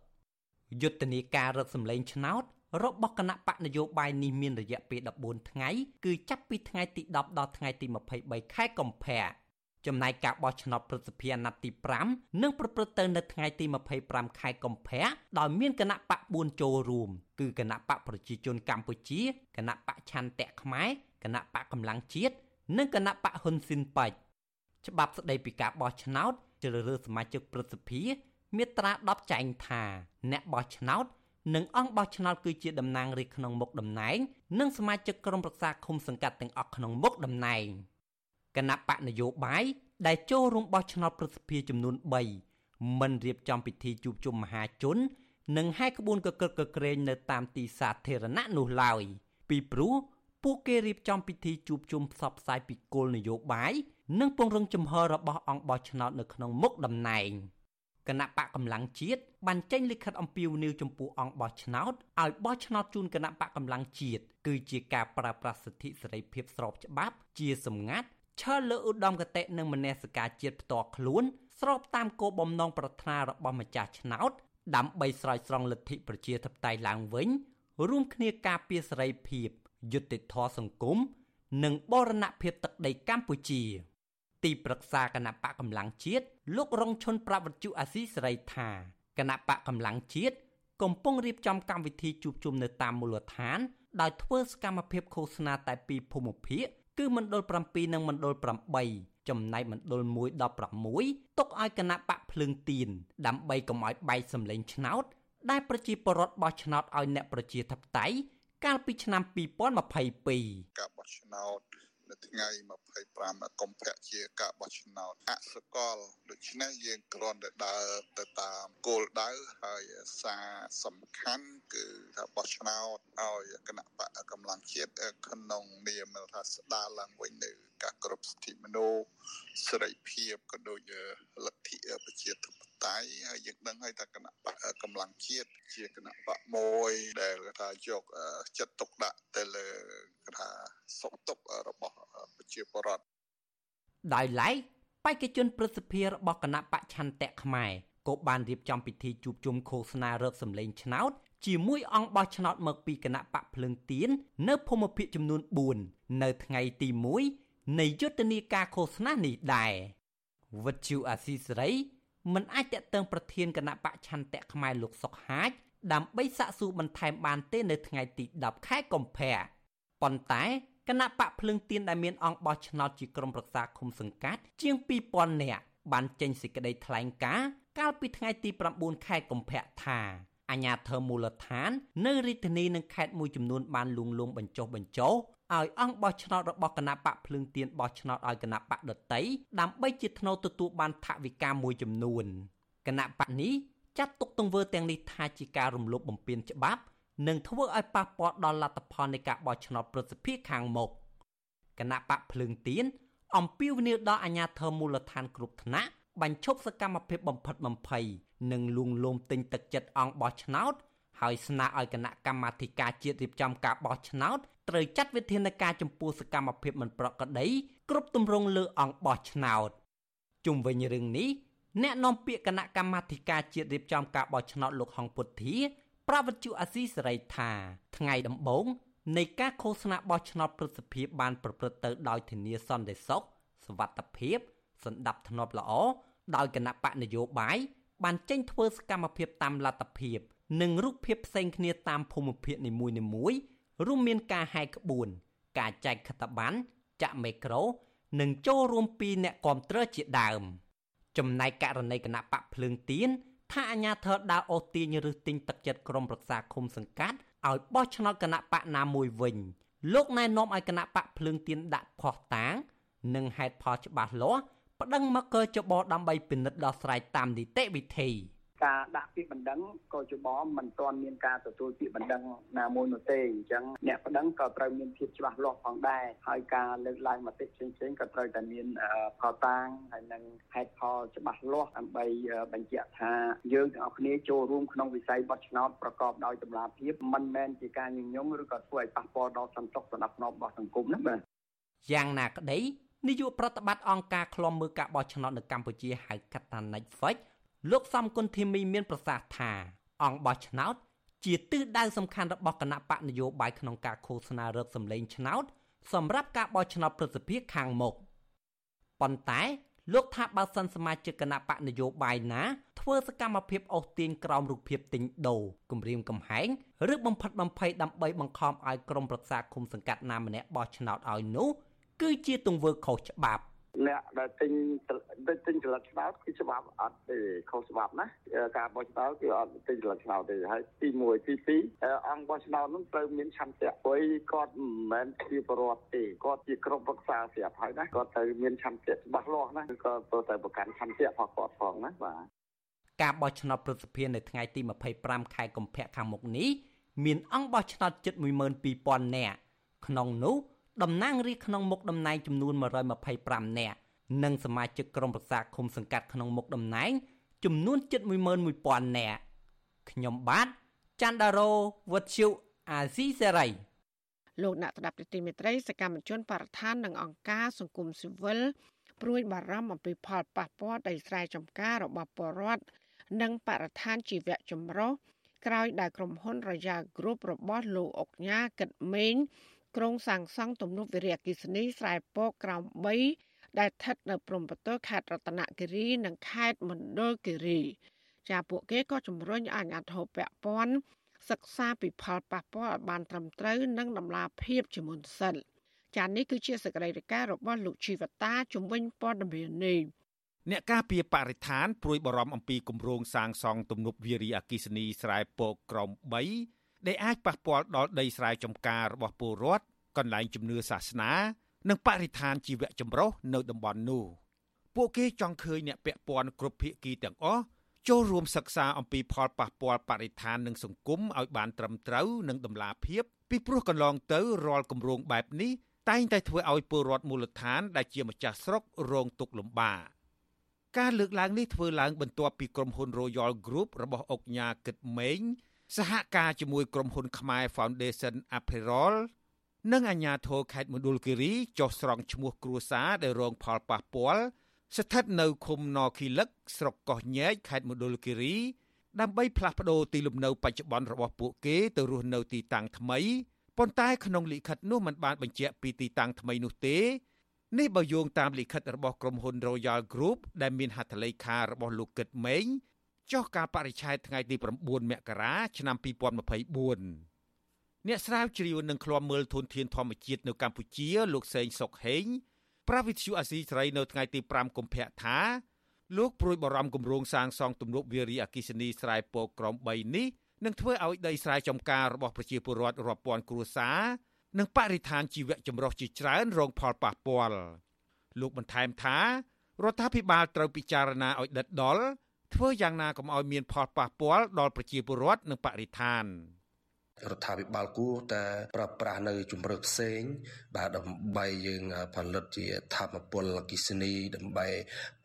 យុទ្ធនាការរឹតសម្លេងឆ្នោត របស់គណៈបកនយោបាយនេះមានរយៈពេល14ថ្ងៃគឺចាប់ពីថ្ងៃទី10ដល់ថ្ងៃទី23ខែកុម្ភៈចំណែកការបោះឆ្នោតប្រសិទ្ធិអាណត្តិទី5នឹងប្រព្រឹត្តទៅនៅថ្ងៃទី25ខែកុម្ភៈដោយមានគណៈបក4ចូលរួមគឺគណៈបកប្រជាជនកម្ពុជាគណៈបកឆន្ទៈខ្មែរគណៈបកកម្លាំងជាតិនិងគណៈបកហ៊ុនស៊ីនប៉ាច់ច្បាប់ស្តីពីការបោះឆ្នោតជ្រើសរើសសមាជិកប្រសិទ្ធិមាត្រា10ចែងថាអ្នកបោះឆ្នោត និងអង្គបោះឆ្នោតគឺជាតំណាងរាស្ត្រក្នុងមុខតំណែង និងសមាជិកក្រុមប្រឹក្សាឃុំសង្កាត់ទាំងអស់ក្នុងមុខតំណែងគណៈបកនយោបាយដែលចូលរួមបោះឆ្នោតប្រសិទ្ធភាពចំនួន3មិនរៀបចំពិធីជួបជុំមហាជន និងហែក្បួនកកិតកក្រែងនៅតាមទីសាធារណៈនោះឡើយពីព្រោះពួកគេរៀបចំពិធីជួបជុំផ្សព្វផ្សាយពីគោលនយោបាយនិងពង្រឹងជំហររបស់អង្គបោះឆ្នោតនៅក្នុងមុខតំណែង គណៈបកកម្លាំងជាតិបានចេញលិខិតអំពាវនាវចំពោះអង្គបោះឆ្នោតឲ្យបោះឆ្នោតជូនគណៈបកកម្លាំងជាតិគឺជាការប្រើប្រាស់សិទ្ធិសេរីភាពស្របច្បាប់ជាសម្ងាត់ឈលលើឧត្តមគតិនិងមនសិការជាតិផ្ទាល់ខ្លួន ស្របតាមគោលបំណងប្រាថ្នារបស់ម្ចាស់ឆ្នោត ដើម្បីស្រោចស្រង់លទ្ធិប្រជាធិបតេយ្យឡើងវិញ រួមគ្នាការពារសេរីភាពយុត្តិធម៌សង្គមនិងបរណភាពទឹកដីកម្ពុជា ទីប្រឹក្សាគណៈបកកម្លាំងជាតិលោករងឈុនប្រាប់វិទ្យុអាស៊ីសេរីថាគណៈបកកម្លាំងជាតិកំពុងរៀបចំកម្មវិធីជួបជុំនៅតាមមូលដ្ឋាន ដោយធ្វើសកម្មភាពឃោសនាតែពីភូមិភាគគឺមណ្ឌល7និងមណ្ឌល8ចំណែកមណ្ឌល1ដល់6ទុកឲ្យគណៈបកភ្លើងទៀនដើម្បីកុំឲ្យបែកសម្លេងឆ្នោត ដែលប្រជាពលរដ្ឋបោះឆ្នោតឲ្យអ្នកប្រជាធិបតេយ្យកាលពីឆ្នាំ2022ការបោះឆ្នោត នៅថ្ងៃ25កុម្ភៈជាការបោះឆ្នោតអសកលដូច្នេះយើងគ្រាន់តែដើរទៅតាមគោលដៅហើយសារសំខាន់គឺថាបោះឆ្នោតឲ្យគណៈបកកម្លាំងជាតិក្នុងនាមថាស្ដារឡើងវិញនៅការគ្រប់សិទ្ធិមនុស្សសេរីភាពក៏ដូចលទ្ធិប្រជាធិបតេយ្យហើយយើងដឹងហើយថាគណៈបកកម្លាំងជាតិជាគណៈបកមួយដែលថាយកចិត្តទុកដាក់ទៅលើថាសុខទុក្ខរបស់ ប្រជាពលរដ្ឋដោយឡែកបេក្ខជនប្រសិទ្ធិរបស់គណៈបច្ឆន្ទៈខ្មែរក៏បានរៀបចំពិធីជួបជុំឃោសនារកសម្លេងឆ្នោតជាមួយអង្គបោះឆ្នោតមកពីគណៈបកភ្លឹងទៀននៅភូមិភាគចំនួន4នៅថ្ងៃទី1នៃយុទ្ធនាការឃោសនានេះដែរវិទ្យុអាស៊ីសេរីមិនអាចតេតឹងប្រធានគណៈបកឆន្ទៈខ្មែរលោកសុកហាជដើម្បីសាក់សួរបន្ថែមបានទេនៅថ្ងៃទី10ខែកុម្ភៈប៉ុន្តែ គណៈបកភ្លើងទៀនដែលមានអង្គបោះឆ្នោតជាក្រុមប្រឹក្សាឃុំសង្កាត់ជាង2000នាក់បានចេញសេចក្តីថ្លែងការណ៍កាលពីថ្ងៃទី9ខែកុម្ភៈថាអាញាធិមូលដ្ឋាន នៅរាជធានីនិងខេត្តមួយចំនួនបានលួងលោមបញ្ចុះបញ្ចោឲ្យអង្គបោះឆ្នោតរបស់គណៈបកភ្លើងទៀនបោះឆ្នោតឲ្យគណៈបកដតីដើម្បីជាថ្នូវទទួលបានថវិកាមួយចំនួនគណៈបកនេះចាត់ទុកទង្វើទាំងនេះថាជាការរំលោភបំពានច្បាប់ និងធ្វើឲ្យប៉ះពាល់ដល់លទ្ធផលនៃការបោះឆ្នោតប្រសិទ្ធភាពខាងមុខគណៈបកភ្លើងទៀនអំពាវនាវដល់អាជ្ញាធរមូលដ្ឋានគ្រប់ថ្នាក់បញ្ឈប់សកម្មភាពបំផិតបំភ័យនិងលួងលោមទិញទឹកចិត្តអង្គបោះឆ្នោតហើយស្នើឲ្យគណៈកម្មាធិការជាតិរៀបចំការបោះឆ្នោតត្រូវចាត់វិធានការចំពោះសកម្មភាពមិនប្រក្រតីគ្រប់ទម្រង់លើអង្គបោះឆ្នោតជុំវិញរឿងនេះអ្នកនាំពាក្យគណៈកម្មាធិការជាតិរៀបចំការបោះឆ្នោតលោកហងពុទ្ធា ប្រវត្តិជអាស៊ីសេរីថាថ្ងៃដំបូងនៃការឃោសនាបោះឆ្នោតប្រសិទ្ធភាពបានប្រព្រឹត្តទៅដោយធានាសន្តិសុខសวัสดิភាពសន្តិភាពល្អដោយគណៈបកនយោបាយបានចេញធ្វើសកម្មភាពតាមលទ្ធភាព និងរូបភាពផ្សេងគ្នាតាមភូមិភាគនីមួយៗរួមមានការហែកក្បួន ការចែកខិត្តប័ណ្ណចាក់មេក្រូ និងចូលរួមពីអ្នកគាំទ្រជាដើម ចំណែកករណីគណៈបកភ្លើងទៀន ថាអាញាធរដើរអូសទាញឬទិញទឹកចិត្តក្រុមប្រឹក្សាឃុំសង្កាត់ឲ្យបោះឆ្នោតគណៈបកណាមួយវិញលោកណែនាំឲ្យគណៈបកភ្លើងទៀនដាក់ផោះតាង និងហេតុផលច្បាស់លាស់ប្តឹងមកកចបដើម្បីពិនិត្យដោះស្រាយតាមនីតិវិធី ការដាក់ពាក្យបណ្ដឹងក៏ជបមិនទាន់មានការទទួលពាក្យបណ្ដឹងណាមួយនោះទេអញ្ចឹងអ្នកបណ្ដឹងក៏ត្រូវមានភាពច្បាស់លាស់ផងដែរហើយការលើកឡើងមតិផ្សេងៗក៏ត្រូវតែមានផលតាងហើយនឹងហេតុផលច្បាស់លាស់ដើម្បីបញ្ជាក់ថាយើងទាំងអស់គ្នាចូលរួមក្នុងវិស័យបោះឆ្នោតប្រកបដោយតម្លាភាពមិនមែនជាការញញឹមឬក៏ធ្វើឲ្យប៉ះពាល់ដល់សន្តិសុខសណ្ដាប់ធ្នាប់របស់សង្គមណាបាទយ៉ាងណាក្តីនាយកប្រតិបត្តិអង្គការឃ្លាំមើលការបោះឆ្នោតនៅកម្ពុជាហៅកាត់ថា Netflix លោកសំគុណធីមីមានប្រសាសន៍ថាអង្គបោះឆ្នោត ជាទិសដៅសំខាន់របស់គណៈបកនយោបាយក្នុងការឃោសនារឹតសម្លេងឆ្នោតសម្រាប់ការបោះឆ្នោតប្រសិទ្ធភាពខាងមុខប៉ុន្តែលោកថាបើសិនសមាជិកគណៈបកនយោបាយណាធ្វើសកម្មភាពអូសទាញក្រោមរូបភាពទិញដូរគម្រាមកំហែងឬបំផិតបំភ័យដើម្បីបង្ខំឲ្យក្រុមប្រឹក្សាគុំសង្កាត់ណាម្នាក់បោះឆ្នោតឲ្យនោះគឺជាទង្វើខុសច្បាប់ អ្នកដែលទិញទិញចលឹកឆ្នោតគឺច្បាប់អត់ទេខុសច្បាប់ណាការបោះឆ្នោតគឺអត់ទិញចលឹកឆ្នោតទេហើយទី1ទី2អង្គបោះឆ្នោតនោះត្រូវមានឆន្ទៈព្រោះគាត់មិនមែនជាបរិវត្តទេគាត់ជាក្រុមប្រឹក្សាស្រាប់ហើយណាគាត់ត្រូវមានឆន្ទៈច្បាស់លាស់ណាគឺគាត់ត្រូវតែប្រកាន់ឆន្ទៈរបស់គាត់ផងណាបាទការបោះឆ្នោតប្រសិទ្ធភាពនៅថ្ងៃទី25ខែកុម្ភៈខាងមុខនេះមានអង្គបោះឆ្នោតជិត12000នាក់ក្នុងនោះ តំណាងរាស្ត្រក្នុងមុខតំណែងចំនួន125នាក់និងសមាជិកក្រុមប្រឹក្សាឃុំសង្កាត់ក្នុងមុខតំណែងចំនួនជិត11000នាក់ខ្ញុំបាទច័ន្ទដារោវុទ្ធុអាស៊ីសេរីលោកអ្នកស្ដាប់ទីមេត្រីសកម្មជនបរិស្ថាននិងអង្គការសង្គមស៊ីវិលព្រួយបារម្ភអំពីផលប៉ះពាល់ដល់ស្រែចម្ការរបស់ពលរដ្ឋនិងបរិស្ថានជីវៈចម្រុះក្រោយដែលក្រុមហ៊ុន Royal Group របស់លោកអុកញ៉ាកិតមេង ក្រុងសាងសង់ទំនប់វារីអគ្គិសនីស្រែពកក្រោម3ដែលស្ថិតនៅព្រំប្រទល់ខេត្តរតនគិរីនិងខេត្តមណ្ឌលគិរីចាពួកគេក៏ជំរុញឲ្យអាជ្ញាធរពាក់ព័ន្ធសិក្សាពីផលប៉ះពាល់ឲ្យបានត្រឹមត្រូវនិងតម្លាភាពជាមុនសិនចានេះគឺជាសកម្មភាពរបស់លោកជីវតាជំវិញព័ត៌មាននេះអ្នកការពារបរិស្ថានព្រួយបារម្ភអំពីគម្រោងសាងសង់ទំនប់វារីអគ្គិសនីស្រែពកក្រោម3 ដែលអាចប៉ះពាល់ដល់ដីស្រែចម្ការរបស់ពលរដ្ឋកន្លែងជំនឿសាសនា និងបរិស្ថានជីវៈចម្រុះនៅតំបន់នោះពួកគេចង់ឃើញអ្នកពាក់ព័ន្ធគ្រប់ភាគីទាំងអស់ចូលរួមសិក្សាអំពីផលប៉ះពាល់បរិស្ថាននិងសង្គមឲ្យបានត្រឹមត្រូវនិងតម្លាភាពពីព្រោះកន្លងទៅរាល់គម្រោងបែបនេះតែងតែធ្វើឲ្យពលរដ្ឋមូលដ្ឋានដែលជាម្ចាស់ស្រុករងទុក្ខលំបាកការលើកឡើងនេះធ្វើឡើងបន្ទាប់ពីក្រុមហ៊ុន Royal Group របស់អុកញ៉ាគិតម៉េង សហការជាមួយក្រុមហ៊ុនខ្មែរ Foundation Apparel និងអាជ្ញាធរខេត្តមណ្ឌលគិរីចុះស្រង់ឈ្មោះគ្រួសារដែលរងផលប៉ះពាល់ស្ថិតនៅឃុំនគីលឹកស្រុកកោះញែកខេត្តមណ្ឌលគិរីដើម្បីផ្លាស់ប្តូរទីលំនៅបច្ចុប្បន្នរបស់ពួកគេទៅរស់នៅទីតាំងថ្មីប៉ុន្តែក្នុងលិខិតនោះមិនបានបញ្ជាក់ពីទីតាំងថ្មីនោះទេនេះបើយោងតាមលិខិតរបស់ក្រុមហ៊ុន Royal Group ដែលមានហត្ថលេខារបស់លោកកឹតម៉េង ចុះកាលបរិច្ឆេទថ្ងៃទី9មករាឆ្នាំ2024អ្នកស្រាវជ្រាវនឹងឃ្លាំមើលធនធានធម្មជាតិនៅកម្ពុជា លោកសេងសុកហេងប្រាវិទ្យូអាស៊ីសេរីនៅថ្ងៃទី5កុម្ភៈថាលោកព្រួយបារម្ភគម្រោងសាងសង់ទំនប់វារីអគ្គិសនីស្រែពកក្រម3នេះនឹងធ្វើឲ្យដីស្រែចម្ការរបស់ប្រជាពលរដ្ឋរាប់ពាន់គ្រួសារនិងបរិស្ថានជីវៈចម្រុះជាច្រើនរងផលប៉ះពាល់លោកបន្ថែមថារដ្ឋាភិបាលត្រូវពិចារណាឲ្យដិតដល់ ធ្វើយ៉ាងណាកុំឲ្យមានផលប៉ះពាល់ដល់ប្រជាពលរដ្ឋនិងបរិស្ថានរដ្ឋាភិបាលគួរតែប្រើប្រាស់នៅជំរើសផ្សេង បាទដើម្បីយើងផលិតជាធម្មពលអគិសនីដើម្បី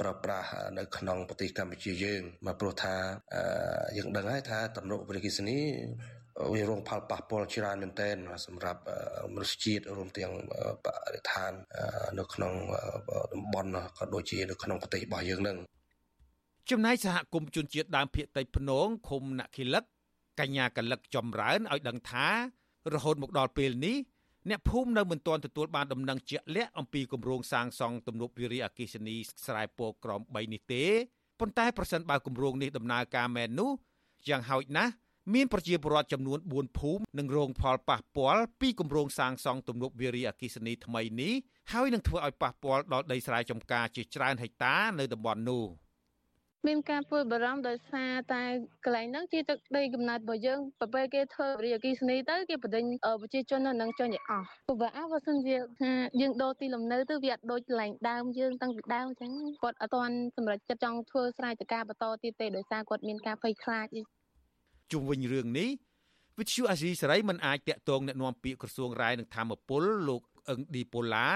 ប្រើប្រាស់នៅក្នុងប្រទេសកម្ពុជាយើងមកព្រោះថាយើងដឹងហើយថាទំនប់អគិសនីវារងផលប៉ះពាល់ច្រើនមែនទែនសម្រាប់មនុស្សជាតិរួមទាំងបរិស្ថាននៅក្នុងតំបន់ក៏ដូចជានៅក្នុងប្រទេសរបស់យើងនឹង ចំណែកសហគមន៍ជនជាតិដើមភាគតិចភ្នងឃុំណាខិលឹកកញ្ញាកលឹកចម្រើនឲ្យដឹងថា រហូតមកដល់ពេលនេះអ្នកភូមិនៅមិនទាន់ទទួលបានដំណឹងជាក់លាក់អំពីគម្រោងសាងសង់ទំនប់វារីអគ្គិសនីស្រែពរក្រម3នេះទេប៉ុន្តែប្រសិនបើគម្រោងនេះដំណើរការមែននោះយ៉ាងហោចណាស់មានប្រជាពលរដ្ឋចំនួន4ភូមិនឹងរងផលប៉ះពាល់ពីគម្រោងសាងសង់ទំនប់វារីអគ្គិសនីថ្មីនេះហើយនឹងធ្វើឲ្យប៉ះពាល់ដល់ដីស្រែចម្ការជាច្រើនហិកតានៅតំបន់នោះ។ មានការព្រួយបារម្ភដោយសារតែកន្លែងហ្នឹងជាទឹកដីកំណត់របស់យើងពេលគេធ្វើរីអគិសនីទៅគេបដិញប្រជាជននៅនឹងចេញឲ្យអស់ព្រោះបើអស់បើសិនជាថាយើងដូរទីលំនៅទៅវាអត់ដូចកន្លែងដើមយើងតាំងពីដើមអញ្ចឹងគាត់អត់ទាន់សម្រេចចិត្តចង់ធ្វើស្រែចម្ការបន្តទៀតទេដោយសារគាត់មានការភ័យខ្លាចជុំវិញរឿងនេះវិទ្យុអាស៊ីសេរីមិនអាចតាក់ទងណែនាំពាក្យក្រសួងរាយនិងធម្មពលលោកអឹងឌីប៉ូឡា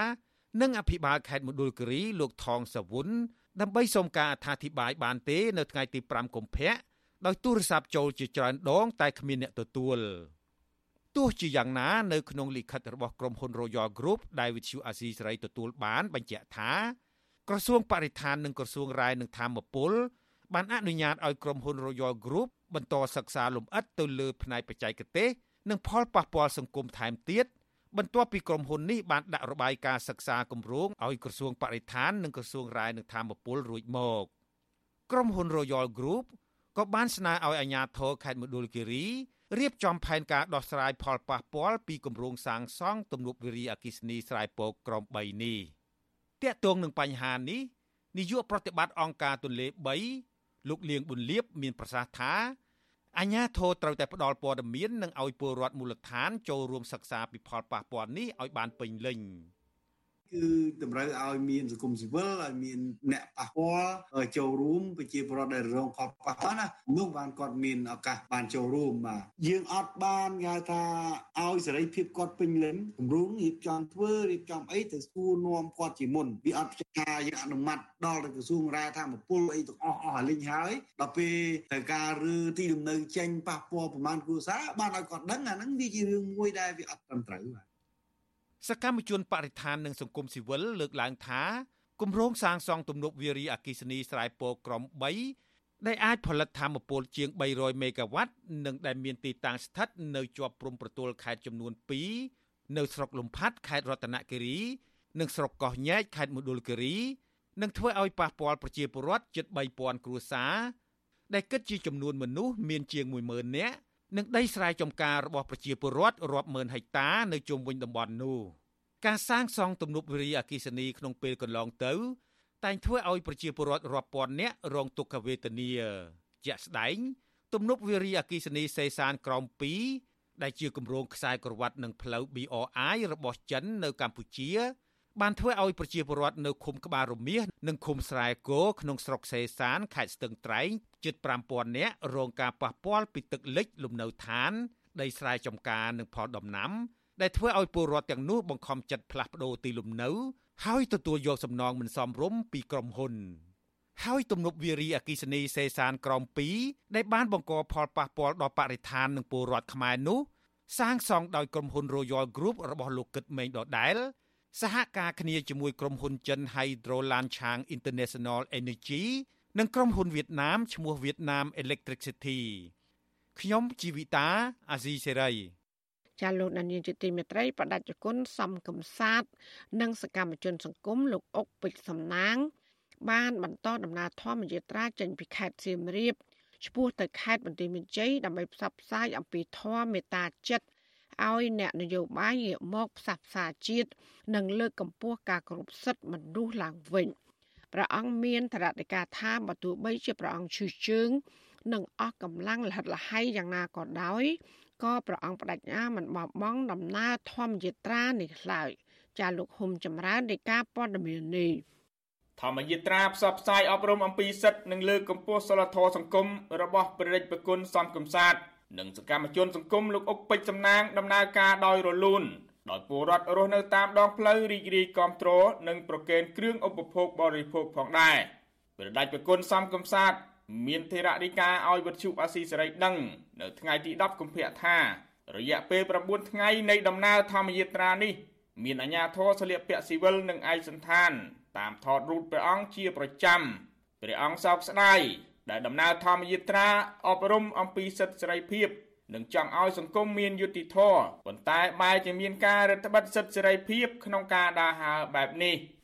និងអភិបាលខេត្តមណ្ឌលគិរីលោកថងសាវុន ដើម្បីសូមការអធិប្បាយបានទេ នៅថ្ងៃទី5កុម្ភៈដោយទូរស័ព្ទចូលជាច្រើនដង តែគ្មានអ្នកទទួលទោះជាយ៉ាងណានៅក្នុងលិខិតរបស់ក្រុមហ៊ុន Royal Group ដែលវិទ្យុអាស៊ីសេរីទទួលបានបញ្ជាក់ថាក្រសួងបរិស្ថាននិងក្រសួងរាយនឹងធម្មពលបានអនុញ្ញាតឲ្យក្រុមហ៊ុន Royal Group បន្តសិក្សាលម្អិតទៅលើផ្នែកបច្ចេកទេសនិងផលប៉ះពាល់សង្គមថែមទៀត បន្ទាប់ពីក្រុមហ៊ុននេះបានដាក់របាយការណ៍សិក្សាគម្រោងឲ្យក្រសួងបរិស្ថាននិងក្រសួងរាយនឹងធម្មពលរួចមកក្រុមហ៊ុន Royal Group ក៏បានស្នើឲ្យអាជ្ញាធរខេត្តមណ្ឌលគិរីរៀបចំផែនការដោះស្រាយផលប៉ះពាល់ពីគម្រោងសាងសង់ទំនប់វារីអគ្គិសនីស្រែពកក្រម3នេះតាក់ទងនឹងបញ្ហានេះនាយកប្រតិបត្តិអង្គការទន្លេ3លោកលៀងប៊ុនលៀបមានប្រសាសន៍ថា អាជ្ញាធរត្រូវតែផ្ដល់ព័ត៌មាននិងឲ្យពលរដ្ឋមូលដ្ឋានចូលរួមសិក្សាពីផលប៉ះពាល់នេះឲ្យបានពេញលេញ។ គឺតម្រូវឲ្យមានសង្គមស៊ីវិលឲ្យមានអ្នកប៉ះពាល់ចូលរួមប្រជាពលរដ្ឋដែលរងផលប៉ះពាល់ណានោះបានគាត់មានឱកាសបានចូលរួមបាទយើងអត់បានគេថាឲ្យសេរីភាពគាត់ពេញលេញគម្រោងរៀបចំធ្វើរៀបចំអីទៅសួរនាំគាត់ជាមុនវាអត់ពិចារយើងអនុម័តដល់ទៅក្រសួងរាយធម្មពលអីទាំងអស់អស់ឲ្យលេងហើយដល់ពេលត្រូវការឬទីលំនៅចេញប៉ះពាល់ប្រមាណគ្រួសារបានឲ្យគាត់ដឹងអាហ្នឹងវាជារឿងមួយដែលវាអត់ត្រឹមត្រូវបាទ សកម្មជនបរិស្ថាននិងសង្គមស៊ីវិលលើកឡើងថាគម្រោងសាងសង់ទំនប់វារីអគ្គិសនីស្រែពរក្រម3ដែលអាចផលិតធម្មពលជាង300មេហ្គាវ៉ាត់និងដែលមានទីតាំងស្ថិតនៅជាប់ព្រំប្រទល់ខេត្តចំនួន2នៅស្រុកលំផាត់ខេត្តរតនគិរី និងស្រុកកោះញែកខេត្តមណ្ឌលគិរីនឹងធ្វើឲ្យប៉ះពាល់ប្រជាពលរដ្ឋជិត3000គ្រួសារដែលគិតជាចំនួនមនុស្សមានជាង10000នាក់ និងដីស្រែចម្ការរបស់ប្រជាពលរដ្ឋរាប់ម៉ឺនហិកតានៅជុំវិញតំបន់នោះការសាងសង់ទំនប់វារីអគ្គិសនីក្នុងពេលកន្លងទៅ តែងធ្វើឲ្យប្រជាពលរដ្ឋរាប់ពាន់នាក់រងទុក្ខវេទនាជាក់ស្ដែង ទំនប់វារីអគ្គិសនីសេសានក្រម2ដែលជាគម្រោងខ្សែក្រវ៉ាត់និងផ្លូវ BRI របស់ចិននៅកម្ពុជា បានធ្វើឲ្យប្រជាពលរដ្ឋនៅឃុំក្បាលរមៀសនិងឃុំស្រែគោក្នុងស្រុកសេសានខេត្តស្ទឹងត្រែងជិត5000នាក់រងការប៉ះពាល់ពីទឹកលិចលំនៅឋាន ដីស្រែចម្ការនិងផលដំណាំ ដែលធ្វើឲ្យពលរដ្ឋទាំងនោះបង្ខំចិត្តផ្លាស់ប្ដូរទីលំនៅ ហើយទទួលយកសំណងមិនសមរម្យពីក្រុមហ៊ុនហើយទំនប់វារីអគិសនីសេសានក្រម2ដែលបានបង្កផលប៉ះពាល់ដល់បរិស្ថាននិងពលរដ្ឋខ្មែរនោះសាងសង់ដោយក្រុមហ៊ុន Royal Group របស់លោកកឹតមេងដដែល សហការគ្នាជាមួយក្រុមហ៊ុនចិន Hydro Lanchang International Energy និងក្រុមហ៊ុនវៀតណាមឈ្មោះ Vietnam Electricity ខ្ញុំជីវិតាអាស៊ីសេរីចាលោកដានៀងជាទីមេត្រីបដិជគុណសំកំសាទនិងសកម្មជន សង្គមលោកអុកពេជ្រសំណាង បាន បន្តដំណើរធម្មយាត្រាចេញពីខេត្តសៀមរាបឆ្ពោះទៅខេត្តបន្ទាយមានជ័យដើម្បីផ្សព្វផ្សាយអំពីធម៌មេត្តាចិត្ត ឲ្យអ្នកនយោបាយងាកមកផ្សះផ្សាជាតិនិងលើកកម្ពស់ការគោរពសិទ្ធិមនុស្សឡើងវិញព្រះអង្គមានតរតការថាបើទោះបីជាព្រះអង្គឈឺជើងនិងអស់កម្លាំងលហិតលហៃយ៉ាងណាក៏ដោយក៏ព្រះអង្គបដិញ្ញាមិនបោះបង់ដំណើរធម្មយាត្រានេះឡើយចាលោកហុំចម្រើននៃការព័ត៌មាននេះធម្មយាត្រាផ្សព្វផ្សាយអប់រំអំពីសិទ្ធិនិងលើកកម្ពស់សិលធម៌សង្គមរបស់ព្រះរាជប្រគុណសំកំសាទ និងសកម្មជនសង្គមលោកអុកពេជ្រសំណាងដំណើរការដោយរលូនដោយពលរដ្ឋរស់នៅតាមដងផ្លូវរីករាយគ្រប់គ្រងនិងប្រកេនគ្រឿងឧបភោគបរិភោគផងដែរព្រះដាច់ប្រគុណសំកំសាទមានធរណីកាឲ្យវិទ្យុអាស៊ីសេរីដឹង នៅថ្ងៃទី10កុម្ភៈថា រយៈពេល9ថ្ងៃនៃដំណើរធម្មយាត្រានេះ មានអាជ្ញាធរស្លៀកពាក់ស៊ីវិលនិងឯកសណ្ឋាន តាមថតរូបព្រះអង្គជាប្រចាំព្រះអង្គសោកស្ដាយ ដែលដំណើរធម្មយាត្រាអប់រំអំពីសិទ្ធិសេរីភាពនិងចង់ឲ្យសង្គមមានយុត្តិធម៌ប៉ុន្តែបែរជាមានការរឹតបន្តឹងសិទ្ធិសេរីភាពក្នុងការដើរហើរបែបនេះ។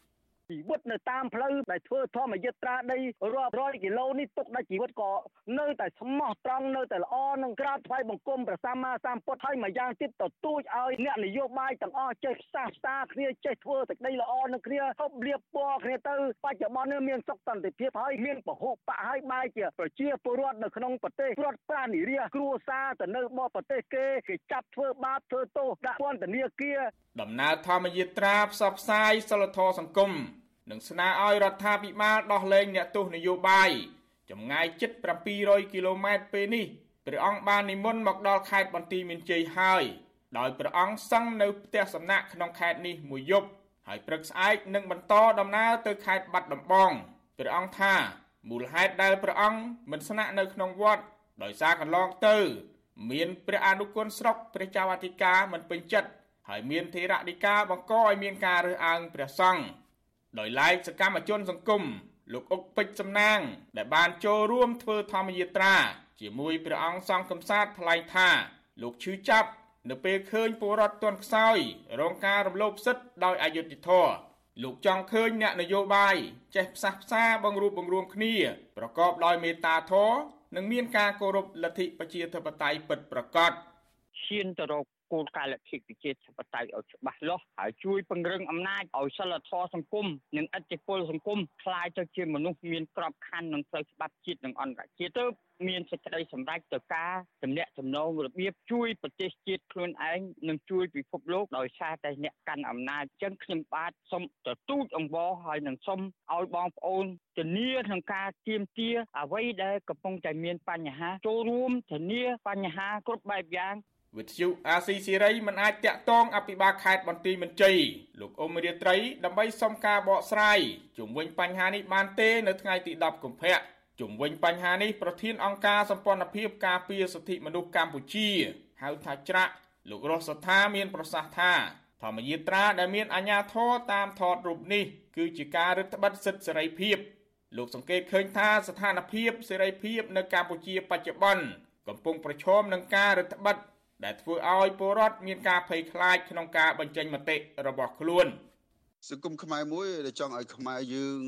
ជីវិតនៅតាមផ្លូវដែលធ្វើធម្មយាត្រាដីរាប់រយគីឡូនេះទុកដល់ជីវិតក៏នៅតែស្មោះត្រង់នៅតែល្អនឹងក្រាបថ្វាយបង្គំព្រះសម្មាសម្ពុទ្ធហើយមួយយ៉ាងទៀតទទូចឲ្យអ្នកនយោបាយទាំងអស់ចេះផ្សះផ្សាគ្នាចេះធ្វើសេចក្តីល្អនឹងគ្នាហូបលៀបពណ៌គ្នាទៅបច្ចុប្បន្ននេះមានសុខសន្តិភាពហើយមានពហុបកហើយបែរជាប្រជាពលរដ្ឋនៅក្នុងប្រទេសព្រាត់ប្រានិរាគ្រួសារទៅនៅបរប្រទេសគេគេចាប់ធ្វើបាបធ្វើទោសដាក់ពន្ធនាគារដំណើរធម្មយាត្រាផ្សព្វផ្សាយសិលធម៌សង្គម និងស្នើឲ្យរដ្ឋាភិបាលដោះលែងអ្នកទោសនយោបាយចម្ងាយជិត700គីឡូម៉ែត្រពេលនេះព្រះអង្គបាននិមន្តមកដល់ខេត្តបន្ទាយមានជ័យហើយដោយព្រះអង្គសង់នៅផ្ទះសំណាក់ក្នុងខេត្តនេះមួយយប់ហើយព្រឹកស្អែកនឹងបន្តដំណើរទៅខេត្តបាត់ដំបងព្រះអង្គថាមូលហេតុដែលព្រះអង្គមិនស្នាក់នៅក្នុងវត្តដោយសារកន្លងទៅ មានព្រះអនុគុណស្រុកព្រះចៅអធិការមិនពេញចិត្តហើយមានធេរដីកាបង្កឲ្យមានការរើសអើងព្រះសង្ឃ ដោយឡែកសកម្មជនសង្គមលោកអុកពេជ្រសំណាង ដែលបានចូលរួមធ្វើធម្មយាត្រា ជាមួយព្រះអង្គសង្ឃកំសាទថ្លែងថា លោកឈឺចាប់នៅពេលឃើញពលរដ្ឋទន់ខ្សោយរងការរំលោភសិទ្ធិដោយអយុត្តិធម៌លោកចង់ឃើញអ្នកនយោបាយចេះផ្សះផ្សាបង្រួបបង្រួមគ្នា ប្រកបដោយមេត្តាធម៌និងមានការគោរពលទ្ធិប្រជាធិបតេយ្យពិតប្រាកដឈានទៅរក គោលការណ៍លទ្ធិប្រជាធិបតេយ្យឲ្យច្បាស់លាស់ហើយជួយពង្រឹងអំណាចឲ្យសិលធម៌សង្គមនិងអធិពលសង្គមคล้ายទៅជាមនុស្សមានក្របខ័ណ្ឌនិងផ្លូវច្បាប់ជាតិនិងអន្តរជាតិទៅមានសេចក្តីសម្រេចទៅការទំនាក់ទំនងរបៀបជួយប្រទេសជាតិខ្លួនឯងនិងជួយពិភពលោកដោយសារតែអ្នកកាន់អំណាចអញ្ចឹងខ្ញុំបាទសូមទទូចអង្វរហើយនឹងសូមឲ្យបងប្អូនធានាក្នុងការទៀមទាអ្វីដែលកំពុងតែមានបញ្ហាចូលរួមធានាបញ្ហាគ្រប់បែបយ៉ាង វិទ្យុអាស៊ីសេរីមិនអាចតាក់ទងអភិបាលខេត្តបន្ទាយមានជ័យលោកអ៊ុំរាត្រីដើម្បីសុំការបកស្រាយជុំវិញបញ្ហានេះបានទេនៅថ្ងៃទី10កុម្ភៈជុំវិញបញ្ហានេះប្រធានអង្គការសម្ព័ន្ធភាពការពារសិទ្ធិមនុស្សកម្ពុជាហៅថាច្រាក់លោករស់សថាមានប្រសាសន៍ថាធម្មយាត្រាដែលមានអាជ្ញាធរតាមថតរូបនេះគឺជាការរឹតបន្តឹងសិទ្ធិសេរីភាពលោកសង្កេតឃើញថាស្ថានភាពសេរីភាពនៅកម្ពុជាបច្ចុប្បន្នកំពុងប្រឈមនឹងការរឹតបន្តឹង ដែលធ្វើឲ្យពលរដ្ឋមានការភ័យខ្លាចក្នុងការបញ្ចេញមតិរបស់ខ្លួនសង្គមខ្មែរមួយដែលចង់ឲ្យខ្មែរយើង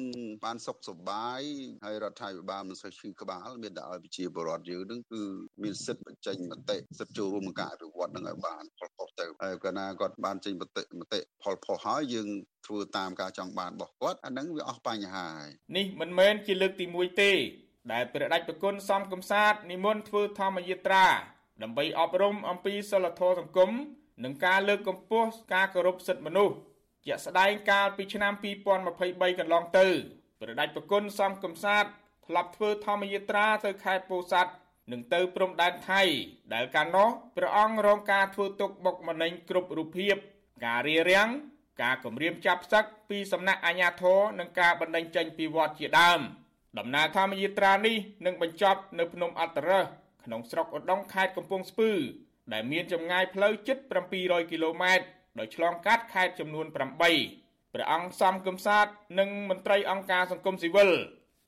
បានសុខសប្បាយហើយរដ្ឋាភិបាលមិនសូវឈឺក្បាលមានតែឲ្យប្រជាពលរដ្ឋយើងនឹងគឺមានសិទ្ធិបញ្ចេញមតិសិទ្ធិចូលរួមក្នុងការអភិវឌ្ឍនឹងឲ្យបានផលផុសទៅហើយកាលណាគាត់បានចេញមតិមតិផលផុសហើយយើងធ្វើតាមការចង់បានរបស់គាត់អាហ្នឹងវាអស់បញ្ហាហើយនេះមិនមែនជាលើកទី1ទេដែលព្រះដេចប្រគុណសំកំសាទនិមន្តធ្វើធម្មយាត្រា ដើម្បីអប់រំអំពីសិលធម៌សង្គមនិងការលើកកម្ពស់ការគោរពសិទ្ធិមនុស្សជាក់ស្ដែងកាលពីឆ្នាំ2023កន្លងទៅព្រះដេចប្រគុណសំកំសាទធ្លាប់ធ្វើធម្មយាត្រាទៅខេត្តពោធិ៍សាត់និងទៅព្រំដែនថៃ ដែលកាលនោះព្រះអង្គរងការធ្វើទុកបុកម្នេញគ្រប់រូបភាពការរារាំងការគំរាមចាប់ផ្សឹកពីសំណាក់អាជ្ញាធរនិងការបណ្តេញចេញពីវត្តជាដើម ដំណើរធម្មយាត្រានេះនឹងបញ្ចប់នៅភ្នំអត្តរឹស ក្នុងស្រុកឧដុង្គខេត្តកំពង់ស្ពឺ ដែលមានចម្ងាយផ្លូវជិត700គីឡូម៉ែត្រដោយឆ្លងកាត់ខេត្តចំនួន8ព្រះអង្គសំគំសាទនិងមន្ត្រីអង្គការសង្គមស៊ីវិល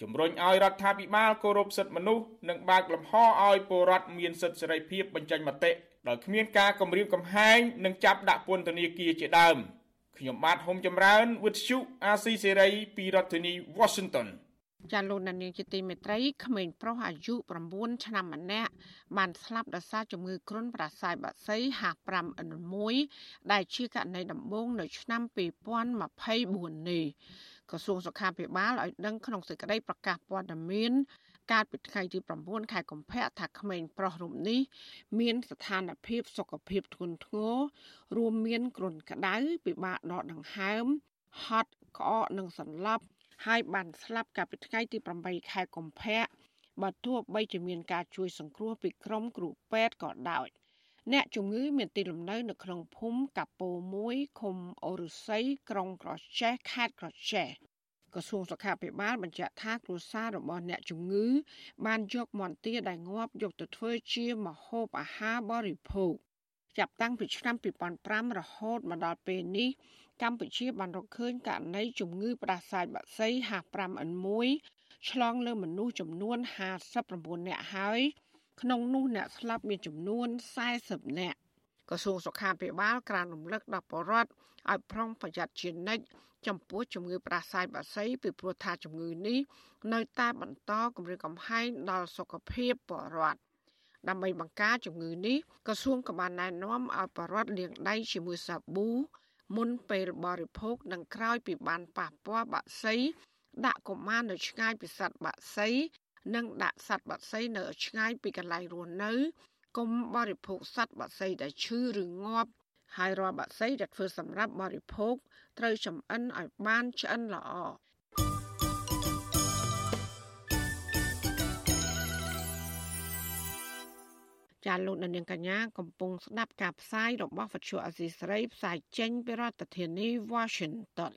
ជំរុញឲ្យរដ្ឋាភិបាលគោរពសិទ្ធិមនុស្សនិងបើកលំហឲ្យពលរដ្ឋមានសិទ្ធិសេរីភាពបញ្ចេញមតិដោយគ្មានការគំរាមកំហែងនិងចាប់ដាក់ពន្ធនាគារជាដើមខ្ញុំបាទហុំចម្រើនវិទ្យុអាស៊ីសេរីពីរដ្ឋធានី Washington ចាលោកនានីជាទីមេត្រីក្មេងប្រុសអាយុ9ឆ្នាំម្នាក់បានស្លាប់ដោយសារជំងឺគ្រុនប្រសាយបាក់សី H5N1 ដែលជាករណីដំបូងនៅឆ្នាំ2024នេះក្រសួងសុខាភិបាលឲ្យដឹងក្នុងសេចក្តីប្រកាសព័ត៌មានកាលពីថ្ងៃទី9ខែកុម្ភៈថាក្មេងប្រុសរូបនេះមានស្ថានភាពសុខភាពធ្ងន់ធ្ងររួមមានគ្រុនក្តៅពិបាកដកដង្ហើមហត់ក្អកនិងសន្លប់ ហើយបានស្លាប់កាលពីថ្ងៃទី8ខែកុម្ភៈបើទោះបីជាមានការជួយសង្គ្រោះពីក្រុមគ្រូពេទ្យក៏ដោយអ្នកជំងឺមានទីលំនៅនៅក្នុងភូមិកាពោ1ឃុំអូរុស័យក្រុងក្រចេះខេត្តក្រចេះក្រសួងសុខាភិបាលបញ្ជាក់ថាគ្រួសាររបស់អ្នកជំងឺ បានយកមន្ទាដែលងាប់យកទៅធ្វើជាម្ហូបអាហារបរិភោគចាប់តាំងពីឆ្នាំ2005រហូតមកដល់ពេលនេះ កម្ពុជាបានរកឃើញករណីជំងឺផ្ដាសាយបាក់សី H5N1 ឆ្លងលើមនុស្សចំនួន59នាក់ហើយក្នុងនោះអ្នកស្លាប់មានចំនួន40នាក់ក្រសួងសុខាភិបាលក្រានរំលឹកដល់ប្រជាពលរដ្ឋឲ្យប្រុងប្រយ័ត្នជានិច្ចចំពោះជំងឺផ្ដាសាយបាក់សីពីព្រោះថាជំងឺនេះនៅតែបន្តគំរាមកំហែងដល់សុខភាពប្រជាពលរដ្ឋដើម្បីបង្ការជំងឺនេះក្រសួងក៏បានណែនាំឲ្យប្រជាពលរដ្ឋលាងដៃជាមួយសាប៊ូ មុនពេលបរិភោគនិងក្រោយពីបានប៉ះពាល់បាក់សី ដាក់កុមារនៅឆ្ងាយពីសត្វបាក់សី និងដាក់សត្វបាក់សីនៅឆ្ងាយពីកន្លែងរស់នៅកុំបរិភោគសត្វបាក់សីដែលឈឺឬងាប់ហើយរាល់បាក់សីដែលធ្វើសម្រាប់បរិភោគត្រូវចម្អិនឲ្យបានឆ្អិនល្អ ចាលោកនាងកញ្ញាកំពុងស្ដាប់ការផ្សាយរបស់វិទ្យុអសីស្រីផ្សាយចេញពីរដ្ឋធានី Washington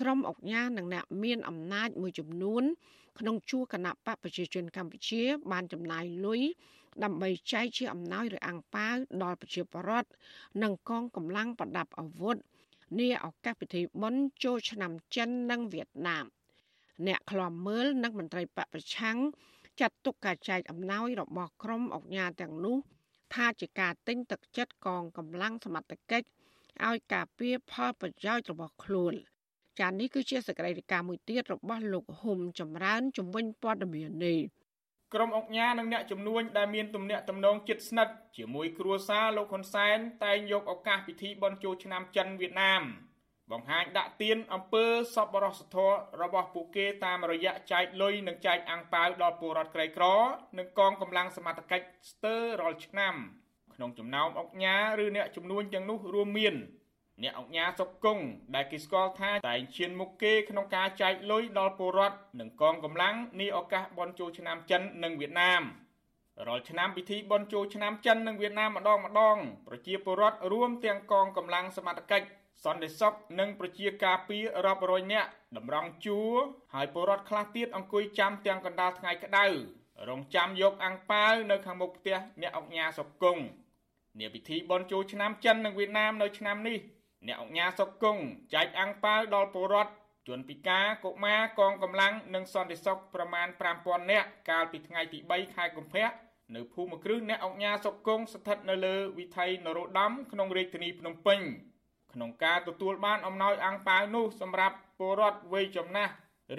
ក្រុមអង្គការនិងអ្នកមានអំណាចមួយចំនួន ក្នុងជួរគណៈបកប្រជាជនកម្ពុជា បានចំណាយលុយដើម្បីចែកជាអំណោយឬអាំងប៉ាវដល់ប្រជាពលរដ្ឋនិងកងកម្លាំងប្រដាប់អាវុធនាឱកាសពិធីបុណ្យចូលឆ្នាំចិននិងវៀតណាមអ្នកខ្លាំមើលនិងមន្ត្រីបពប្រឆាំង ចាត់ទុកការចែកអំណោយរបស់ក្រុមអង្គការទាំងនោះថាជាការទិញទឹកចិត្តកងកម្លាំងសមត្ថកិច្ចឲ្យការពារផលប្រយោជន៍របស់ខ្លួនចាននេះគឺជាសកម្មភាពមួយទៀតរបស់លោកហ៊ុំចម្រើនជំវិញព័ត៌មាននេះក្រុមអង្គការនិងអ្នកជំនួញដែលមានទំនាក់ទំនងជិតស្និទ្ធជាមួយគ្រួសារលោកហ៊ុនសែនតែងយកឱកាសពិធីបុណ្យចូលឆ្នាំចិនវៀតណាម បង្ហាញដាក់ទៀនអំពើសប្បុរសធម៌របស់ពួកគេតាមរយៈចែកលុយនិងចែកអាំងប៉ាវដល់ពលរដ្ឋក្រីក្រនិងកងកម្លាំងសមត្ថកិច្ចស្ទើររាល់ឆ្នាំក្នុងចំណោមអង្គការឬអ្នកជំនួញទាំងនោះរួមមានអ្នកអង្គការសុកគង់ដែលគេស្គាល់ថាតែងឈានមុខគេក្នុងការចែកលុយដល់ពលរដ្ឋនិងកងកម្លាំងនាឱកាសបុណ្យចូលឆ្នាំចិននិងវៀតណាមរាល់ឆ្នាំពិធីបុណ្យចូលឆ្នាំចិននិងវៀតណាមម្ដងម្ដងប្រជាពលរដ្ឋរួមទាំងកងកម្លាំងសមត្ថកិច្ច សន្តិសុខនិងប្រជាការពាររាប់រយនាក់តម្រង់ជួរហើយពលរដ្ឋខ្លះទៀតអង្គុយចាំទាំងកណ្ដាលថ្ងៃក្តៅរងចាំយកអាំងប៉ាវនៅខាងមុខផ្ទះអ្នកអង្គញាសុកគង់នាពិធីបុណ្យចូលឆ្នាំចិននិងវៀតណាមនៅឆ្នាំនេះអ្នកអង្គញាសុកគង់ចែកអាំងប៉ាវដល់ពលរដ្ឋជនពិការកុមារកងកម្លាំងនិងសន្តិសុខប្រមាណ5000នាក់កាលពីថ្ងៃទី3ខែកុម្ភៈនៅភូមិគ្រឹះអ្នកអង្គញាសុកគង់ស្ថិតនៅលើវិថីនរោត្តមក្នុងរាជធានីភ្នំពេញ ក្នុងការទទួលបានអំណោយអាំងប៉ាវនោះសម្រាប់ពលរដ្ឋវ័យចំណាស់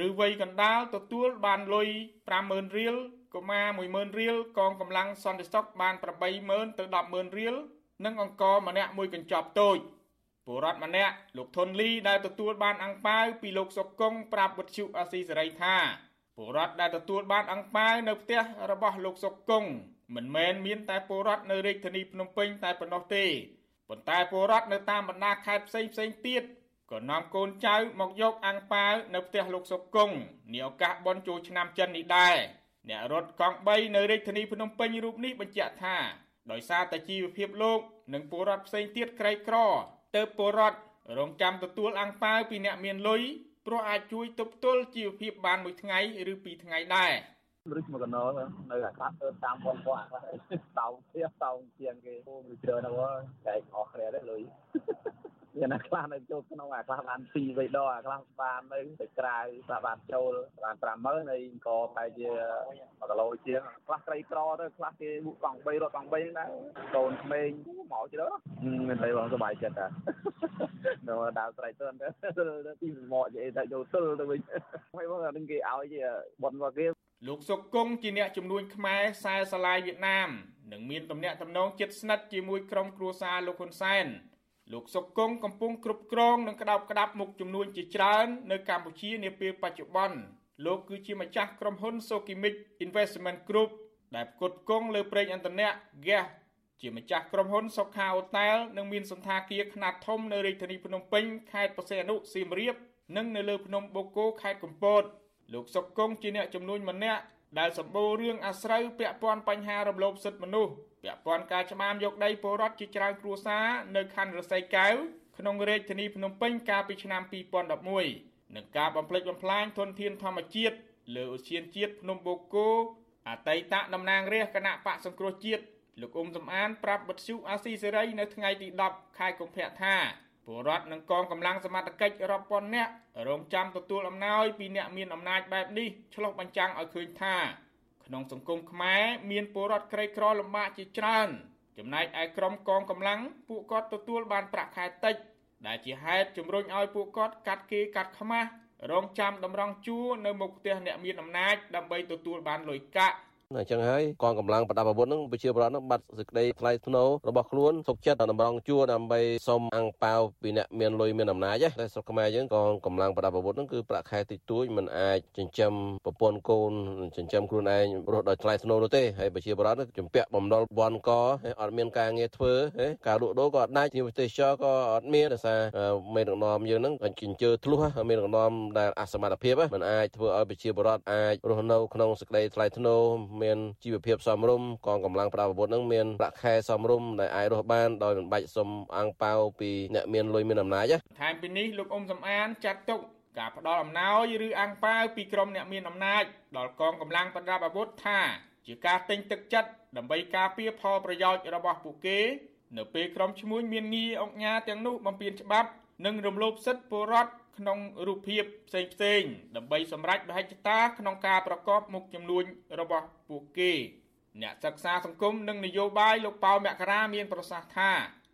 ឬវ័យកណ្ដាលទទួលបានលុយ50000រៀលកុមារ10000រៀលកងកម្លាំងសន្តិសុខបាន80000ទៅ100,000រៀលនិងអង្គម្នាក់មួយកញ្ចប់តូចពលរដ្ឋម្នាក់លោកធុនលីដែលទទួលបានអាំងប៉ាវពីលោកសុកគង់ប្រាប់វិទ្យុអាស៊ីសេរីថាពលរដ្ឋដែលទទួលបានអាំងប៉ាវនៅផ្ទះរបស់លោកសុកគង់មិនមែនមានតែពលរដ្ឋនៅរាជធានីភ្នំពេញតែប៉ុណ្ណោះទេ ប៉ុន្តែពលរដ្ឋនៅតាមបណ្ដាខេត្តផ្សេងផ្សេងទៀតក៏នាំកូនចៅមកយកអាំងប៉ាវនៅផ្ទះលោកសុកគង់នាឱកាសបុណ្យចូលឆ្នាំចិននេះដែរអ្នករត់កង់3នៅរាជធានីភ្នំពេញរូបនេះបញ្ជាក់ថា ដោយសារតែជីវភាពលោកនិងពលរដ្ឋផ្សេងទៀតក្រីក្រទៅពលរដ្ឋរងចាំទទួលអាំងប៉ាវពីអ្នកមានលុយព្រោះអាចជួយទប់ទល់ជីវភាពបានមួយថ្ងៃឬពីរថ្ងៃដែរ ឬមកកណោនៅអាខ្លះទៅតាមវត្តគាត់អាខ្លះតោងផ្ទះតោងជាងគេអូវាច្រើនណាស់ចែកអស់គ្នាដែរលុយ មានតែខ្លះនៅចូលក្នុងអាខ្លះបាន2 3ដងអាខ្លះបាននៅទៅក្រៅខ្លះបានចូលបាន50000ហើយក៏ប្រហែលជា1គីឡូជាងខ្លះក្រីក្រទៅខ្លះគេមុខកង់3រត់កង់3ដែរកូនក្មេងមកច្រើនមានតែបងសុបាយចិត្តតានៅដើរស្រែកទៅទីមកនិយាយតែយកទិលទៅវិញហើយបងនឹងគេឲ្យជាបនរបស់គេលោកសុកគង់ជាអ្នកជំនួញខ្មែរខ្សែសាឡាយវៀតណាមនិងមានទំនាក់ទំនងជិតស្និទ្ធជាមួយក្រុមគ្រួសារលោកហ៊ុនសែន លោកសុកគង់កំពុងគ្រប់គ្រងនិងក្តោបក្តាប់មុខចំនួនជាច្រើននៅកម្ពុជានាពេលបច្ចុប្បន្នលោកគឺជាម្ចាស់ក្រុមហ៊ុន Sokimic Investment Group ដែលផ្គត់ផ្គង់លើប្រេងឥន្ធនៈ gas ជាម្ចាស់ក្រុមហ៊ុនសុខាអូតែលនិងមានសន្តាគារខ្នាតធំនៅរាជធានីភ្នំពេញខេត្តបរសៃអនុសៀមរាបនិងនៅលើភ្នំបូកគោខេត្តកំពតលោកសុកគង់ជាអ្នកជំនួញម្នាក់ ដែលសម្បូររឿងអាស្រូវពាក់ព័ន្ធបញ្ហារំលោភសិទ្ធិមនុស្សពាក់ព័ន្ធការច្បាមយកដីពលរដ្ឋជាច្រើនគ្រួសារនៅខណ្ឌរសីកែវក្នុងរាជធានីភ្នំពេញកាលពីឆ្នាំ2011និងការបំផ្លិចបំផ្លាញធនធានធម្មជាតិលើឧទ្យានជាតិភ្នំបូកគោអតីតតំណាងរាស្ត្រគណៈបកសង្គ្រោះជាតិលោកអ៊ុំសំអានប្រាប់បទសុអាស៊ីសេរីនៅថ្ងៃទី10ខែកុម្ភៈថា ពលរដ្ឋនិងកងកម្លាំងសមត្ថកិច្ចរាប់ពាន់នាក់រងចាំទទួលអំណោយពីអ្នកមានអំណាចបែបនេះឆ្លុះបញ្ចាំងឲ្យឃើញថាក្នុងសង្គមខ្មែរមានពលរដ្ឋក្រីក្រលំបាកជាច្រើន ចំណែកឯក្រុមកងកម្លាំងពួកគាត់ទទួលបានប្រាក់ខែតិច ដែលជាហេតុជំរុញឲ្យពួកគាត់កាត់គេកាត់ខ្មាស់រងចាំតម្រង់ជួរនៅមុខផ្ទះអ្នកមានអំណាចដើម្បីទទួលបានលុយកាក់ អញ្ចឹងហើយកងកម្លាំងប្រដាប់អាវុធហ្នឹងប្រជាពលរដ្ឋហ្នឹងបាត់សេចក្តីថ្លៃថ្នូររបស់ខ្លួនទុកចិត្តតម្រង់ជួរដើម្បីសុំអាំងប៉ាវពីអ្នកមានលុយមានអំណាចតែស្រុកខ្មែរយើងកងកម្លាំងប្រដាប់អាវុធហ្នឹងគឺប្រាក់ខែតិចតួចមិនអាចចិញ្ចឹមប្រពន្ធកូនចិញ្ចឹមខ្លួនឯងរស់ដោយថ្លៃថ្នូរនោះទេហើយប្រជាពលរដ្ឋជំពាក់បំណុលបនកអត់មានការងារធ្វើការលក់ដូរក៏អត់ដាច់ជាវិទេសចរក៏អត់មានដោយសារមេដឹកនាំយើងហ្នឹងក៏ចិញ្ជើធ្លុះមេដឹកនាំដែលអសមត្ថភាពមិនអាចធ្វើឲ្យប្រជាពលរដ្ឋអាចរស់នៅក្នុងសេចក្តីថ្លៃថ្នូរមានជីវភាពសមរម្យកងកម្លាំងប្រដាប់អាវុធនឹងមានប្រាក់ខែសមរម្យដែលអាចរស់បានដោយមិនបាច់សុំអាំងប៉ាវពីអ្នកមានលុយមានអំណាចថែមពីនេះលោកអ៊ុំសំអានចាត់ទុកការផ្ដល់អំណោយឬអាំងប៉ាវពីក្រុមអ្នកមានអំណាចដល់កងកម្លាំងប្រដាប់អាវុធថាជាការទិញទឹកចិត្តដើម្បីការពារផលប្រយោជន៍របស់ពួកគេ នៅពេលក្រុមឈ្មួញមានងារអង្គញាទាំងនោះបំពានច្បាប់ និងរំលោភសិទ្ធិពលរដ្ឋក្នុងរូបភាពផ្សេងផ្សេងដើម្បីសម្រេចមហិច្ឆតាក្នុងការប្រកបមុខចំនួនរបស់ពួកគេអ្នកសិក្សាសង្គមនិងនយោបាយលោកប៉ៅមករាមានប្រសាសន៍ថា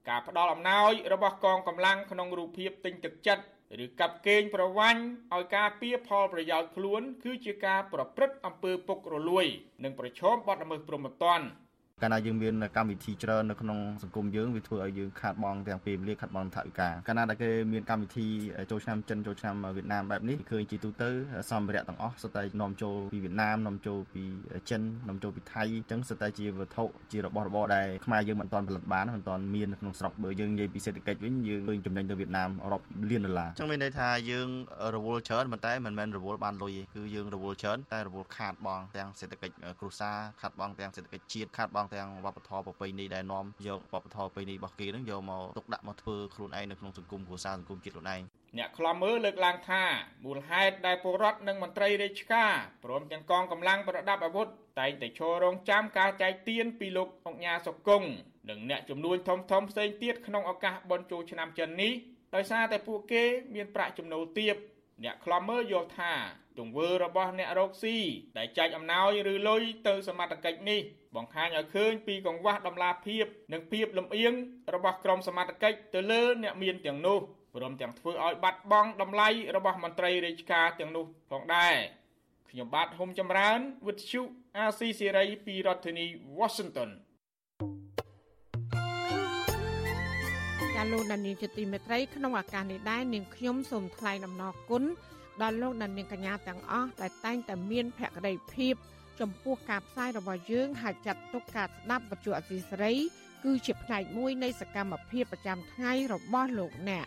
ការផ្ដល់អំណោយរបស់កងកម្លាំងក្នុងរូបភាពទិញទឹកចិត្តឬកាប់កេងប្រវាញ់ឲ្យការពៀផលប្រយោជន៍ខ្លួន គឺជាការប្រព្រឹត្តអំពើពុករលួយ និងប្រឈមបទល្មើសព្រហ្មទណ្ឌ កាលណាយើងមានកម្មវិធីច្រើននៅក្នុងសង្គមយើងវាធ្វើឲ្យយើងខាតបង់ទាំងពេលវេលាខាតបង់ថវិកាកាលណាដែលគេមានកម្មវិធីចូលឆ្នាំចិនចូលឆ្នាំវៀតណាមបែបនេះឃើញជាទូទៅសម្ភារៈទាំងអស់សុទ្ធតែនាំចូលពីវៀតណាមនាំចូលពីចិននាំចូលពីថៃអញ្ចឹងសុទ្ធតែជាវត្ថុជារបស់របរដែលខ្មែរយើងមិនទាន់ផលិតបានមិនទាន់មាននៅក្នុងស្រុកបើយើងនិយាយពីសេដ្ឋកិច្ចវិញយើងឃើញចំណេញទៅវៀតណាមរាប់លានដុល្លារអញ្ចឹងមានន័យថាយើងរវល់ច្រើនប៉ុន្តែមិនមែនរវល់បានលុយទេគឺយើងរវល់ច្រើនតែរវល់ខាតបង់ទាំងសេដ្ឋកិច្ចគ្រួសារខាតបង់ទាំងសេដ្ឋកិច្ចជាតិខាតបង់ទាំងវប្បធម៌ប្រពៃណីដែលនាំយកវប្បធម៌ប្រពៃណីរបស់គេនឹងយកមកទុកដាក់មកធ្វើខ្លួនឯងនៅក្នុងសង្គមគ្រួសារសង្គមជាតិខ្លួនឯងអ្នកខ្លំមើលលើកឡើងថាមូលហេតុដែលពលរដ្ឋនិងមន្ត្រីរាជការព្រមទាំងកងកម្លាំងប្រដាប់អាវុធតែងតែឈររងចាំការចែកទានពីលោកអង្គញាសុគង្គនិងអ្នកជំនួញធំធំផ្សេងទៀតក្នុងឱកាសបុណ្យចូលឆ្នាំចិននេះដោយសារតែពួកគេមានប្រាក់ចំណូលទាបអ្នកខ្លំមើលយល់ថា ទង្វើរបស់អ្នករកស៊ីដែលចែកអំណោយឬលុយទៅសមត្ថកិច្ចនេះបង្ហាញឲ្យឃើញពីកង្វះដំណាភាពនិងភាពលំអៀងរបស់ក្រុមសមត្ថកិច្ចទៅលើអ្នកមានទាំងនោះព្រមទាំងធ្វើឲ្យបាត់បង់តម្លៃរបស់មន្ត្រីរាជការទាំងនោះផងដែរខ្ញុំបាទហុំចម្រើនវិទ្យុអាស៊ីសេរីពីរដ្ឋធានី Washington ាលោកដានៀងជាទីមេត្រីក្នុងឱកាសនេះដែរនាងខ្ញុំសូមថ្លែងអំណរគុណ ដល់លោកដានៀងកញ្ញាទាំងអស់ដែលតែងតែមានភក្ដីភាពចំពោះការផ្សាយរបស់យើងហើយចាត់ទុកការស្ដាប់វិទ្យុអសីសេរី គឺជាផ្នែកមួយនៃសកម្មភាពប្រចាំថ្ងៃរបស់លោកអ្នក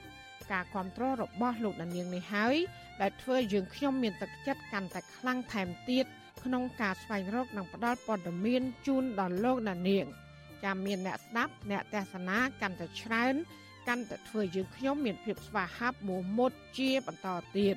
ការគ្រប់គ្រងរបស់លោកដានៀងនេះហើយដែលធ្វើយើងខ្ញុំមានទឹកចិត្តកាន់តែខ្លាំងថែមទៀតក្នុងការស្វែងរកនិងផ្តល់ព័ត៌មានជូនដល់លោកដានៀងចាំមានអ្នកស្ដាប់អ្នកទេសនាកាន់តែច្រើនកាន់តែធ្វើយើងខ្ញុំមានភាពស្វាហាប់មោះមុតជាបន្តទៀត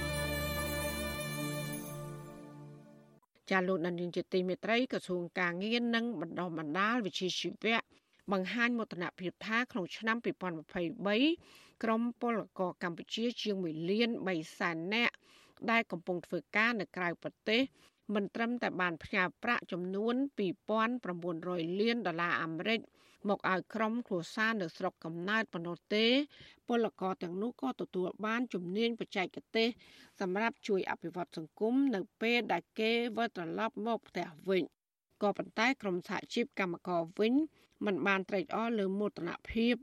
ចាលោកដានៀងជាទីមេត្រីក្រសួងការងារនិងបណ្ដុះបណ្ដាលវិជ្ជាជីវៈបង្ហាញមោទនភាពថាក្នុងឆ្នាំ2023ក្រមពលករកម្ពុជាជាង1លាន3សែននាក់ដែលកំពុងធ្វើការនៅក្រៅប្រទេសមិនត្រឹមតែបានផ្ញើប្រាក់ចំនួន2900លានដុល្លារអាមេរិក មកឲ្យក្រុមគ្រួសារនៅស្រុកកំណើតប៉ុណ្ណោះទេពលករទាំងនោះក៏ទទួលបានជំនាញបច្ចេកទេស សម្រាប់ជួយអភិវឌ្ឍសង្គមនៅពេលដែលគេវិលត្រឡប់មកផ្ទះវិញក៏ប៉ុន្តែក្រុមសហជីពកម្មករវិញមិនបានត្រេកអរលើមោទនភាព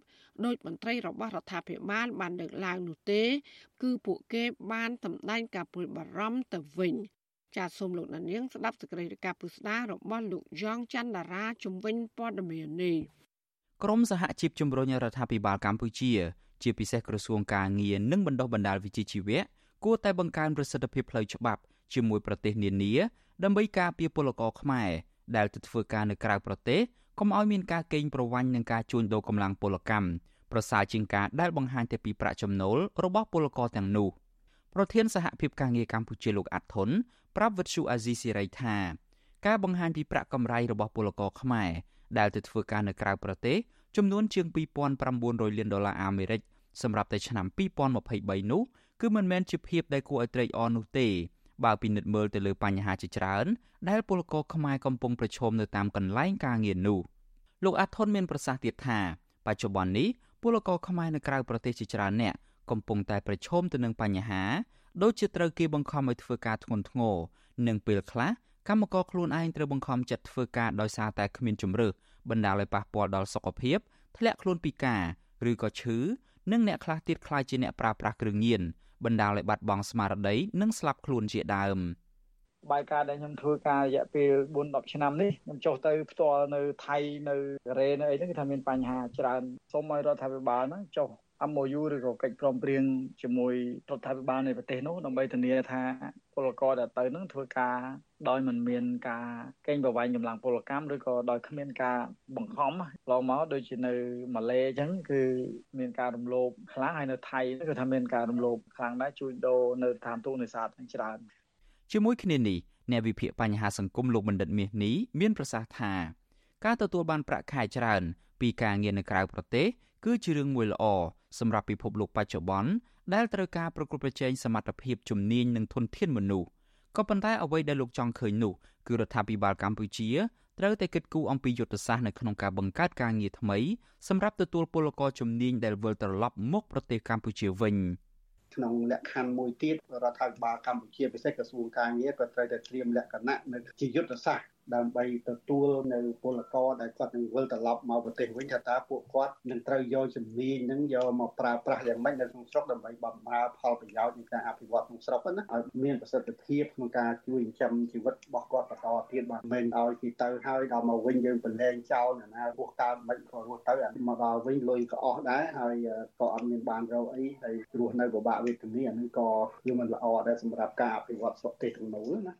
ដោយមន្ត្រីរបស់រដ្ឋាភិបាលបានលើកឡើងនោះទេ គឺពួកគេបានសម្ដែងការព្រួយបារម្ភទៅវិញចាសសូមលោកនាងស្ដាប់សេចក្តីរាយការណ៍ពុស្ដារបស់លោកយ៉ងច័ន្ទតារាជំវិញព័ត៌មាននេះ ក្រមសហជីពជំរុញរដ្ឋាភិបាលកម្ពុជា ជាពិសេសក្រសួងការងារនិងបណ្ដុះបណ្ដាលវិជ្ជាជីវៈគួរតែបង្កើនប្រសិទ្ធភាពផ្លូវច្បាប់ជាមួយប្រទេសនានាដើម្បីការពារពលករខ្មែរដែលទៅធ្វើការនៅក្រៅប្រទេសកុំឲ្យមានការកេងប្រវ័ញ្ចនិងការជួញដូរកម្លាំងពលកម្មប្រសើរជាងការដែលបង្ហាញតែពីប្រាក់ចំណូលរបស់ពលករទាំងនោះប្រធានសហភាពការងារកម្ពុជាលោកអាត់ធុនប្រាប់វិទ្យុអាស៊ីសេរីថាការបង្ហាញពីប្រាក់កម្រៃរបស់ពលករខ្មែរ ដែលទៅធ្វើការនៅក្រៅប្រទេសចំនួនជាង2900លានដុល្លារអាមេរិកសម្រាប់តែឆ្នាំ2023នោះគឺមិនមែនជាភាពដែលគួរឲ្យត្រេកអរនោះទេ បើពិនិត្យមើលទៅលើបញ្ហាជាច្រើន ដែលពលករខ្មែរកំពុងប្រឈមនៅតាមកន្លែងការងារនោះលោកអាថុនមានប្រសាសន៍ទៀតថាបច្ចុប្បន្ននេះពលករខ្មែរនៅក្រៅប្រទេសជាច្រើនអ្នកកំពុងតែប្រឈមទៅនឹងបញ្ហាដូចជាត្រូវគេបង្ខំឲ្យធ្វើការធ្ងន់ធ្ងរនិងពេលខ្លះ កម្មករខ្លួនឯងត្រូវបង្ខំចិត្តធ្វើការដោយសារតែគ្មានជំរើសបណ្ដាលឲ្យប៉ះពាល់ដល់សុខភាពធ្លាក់ខ្លួនពិការឬក៏ឈឺនិងអ្នកខ្លះទៀតខ្លាចជាអ្នកប្រើប្រាស់គ្រឿងញៀនបណ្ដាលឲ្យបាត់បង់ស្មារតីនិងស្លាប់ខ្លួនជាដើមបាយការដែលខ្ញុំធ្វើការរយៈពេល4 10ឆ្នាំនេះខ្ញុំចុះទៅផ្ទាល់នៅថៃនៅកូរ៉េនៅអីហ្នឹងគឺថាមានបញ្ហាច្រើនសូមឲ្យរដ្ឋាភិបាលហ្នឹងចុះ MOU ឬក៏កិច្ចព្រមព្រៀងជាមួយរដ្ឋាភិបាលនៃប្រទេសនោះដើម្បីធានាថាពលករដែលទៅនឹងធ្វើការដោយមិនមានការកេងប្រវ័ញ្ចកម្លាំងពលកម្មឬក៏ដោយគ្មានការបង្ខំឡងមកដូចជានៅម៉ាឡេអញ្ចឹងគឺមានការរំលោភខ្លាំងហើយនៅថៃគឺថាមានការរំលោភខ្លាំងដែរជួញដូរនៅតាមទូនេសាទច្រើនជាមួយគ្នានេះអ្នកវិភាគបញ្ហាសង្គមលោកបណ្ឌិតមាសនេះមានប្រសាសន៍ថាការទទួលបានប្រាក់ខែច្រើនពីការងារនៅក្រៅប្រទេសគឺជារឿងមួយល្អ សម្រាប់ពិភពលោកបច្ចុប្បន្នដែលត្រូវការប្រកួតប្រជែងសមត្ថភាពជំនាញនិងធនធានមនុស្សក៏ប៉ុន្តែអ្វីដែលលោកចង់ឃើញនោះគឺរដ្ឋាភិបាលកម្ពុជាត្រូវតែគិតគូរអំពីយុទ្ធសាស្ត្រនៅក្នុងការបង្កើតការងារថ្មីសម្រាប់ទទួលពលករជំនាញដែលវិលត្រឡប់មកប្រទេសកម្ពុជាវិញក្នុងលក្ខខណ្ឌមួយទៀតរដ្ឋាភិបាលកម្ពុជាពិសេសក្រសួងការងារក៏ត្រូវតែត្រៀមលក្ខណៈនៅជាយុទ្ធសាស្ត្រ ដើម្បីទទួលនៅពលករដែលគាត់នឹងវិលត្រឡប់មកប្រទេសវិញថាតើពួកគាត់នឹងត្រូវយកជំនាញនឹងយកមកប្រើប្រាស់យ៉ាងម៉េចនៅក្នុងស្រុកដើម្បីបម្រើផលប្រយោជន៍នៃការអភិវឌ្ឍក្នុងស្រុកណាឲ្យមានប្រសិទ្ធភាពក្នុងការជួយចិញ្ចឹមជីវិតរបស់គាត់បន្តទៀតបាទមិនឲ្យគេទៅហើយដល់មកវិញយើងប្រឡែងចោលណារស់កើតមិនក៏រស់ទៅមកដល់វិញលុយក៏អស់ដែរហើយក៏អត់មានបានរកអីហើយរស់នៅពិបាកវេទនាអានឹងក៏គឺមិនល្អដែរសម្រាប់ការអភិវឌ្ឍស្រុកទេសទាំងនោះណា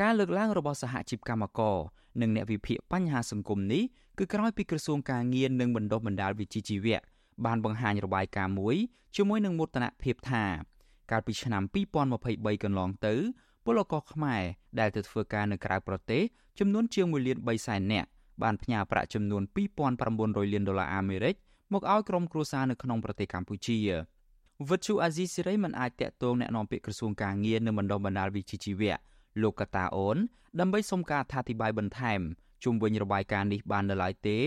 ការលើកឡើងរបស់សហជីពកម្មករនិងអ្នកវិភាគបញ្ហាសង្គមនេះគឺក្រោយពីក្រសួងការងារនិងបណ្ដុះបណ្ដាលវិជ្ជាជីវៈបានបង្ហាញរបាយការណ៍មួយជាមួយនឹងមោទនភាពថាកាលពីឆ្នាំ2023កន្លងទៅពលករខ្មែរដែលទៅធ្វើការនៅក្រៅប្រទេសចំនួនជាង1លាន3សែននាក់បានផ្ញើប្រាក់ចំនួន2900លានដុល្លារអាមេរិកមកឲ្យក្រុមគ្រួសារនៅក្នុងប្រទេសកម្ពុជាវិទ្យុអាស៊ីសេរីមិនអាចតាក់ទងแนะនាំពាក្យក្រសួងការងារនិងបណ្ដុះបណ្ដាលវិជ្ជាជីវៈ លោកកតាអូនដើម្បីសុំការអធិប្បាយបន្ថែមជុំវិញរបាយការណ៍នេះបាននៅឡើយទេ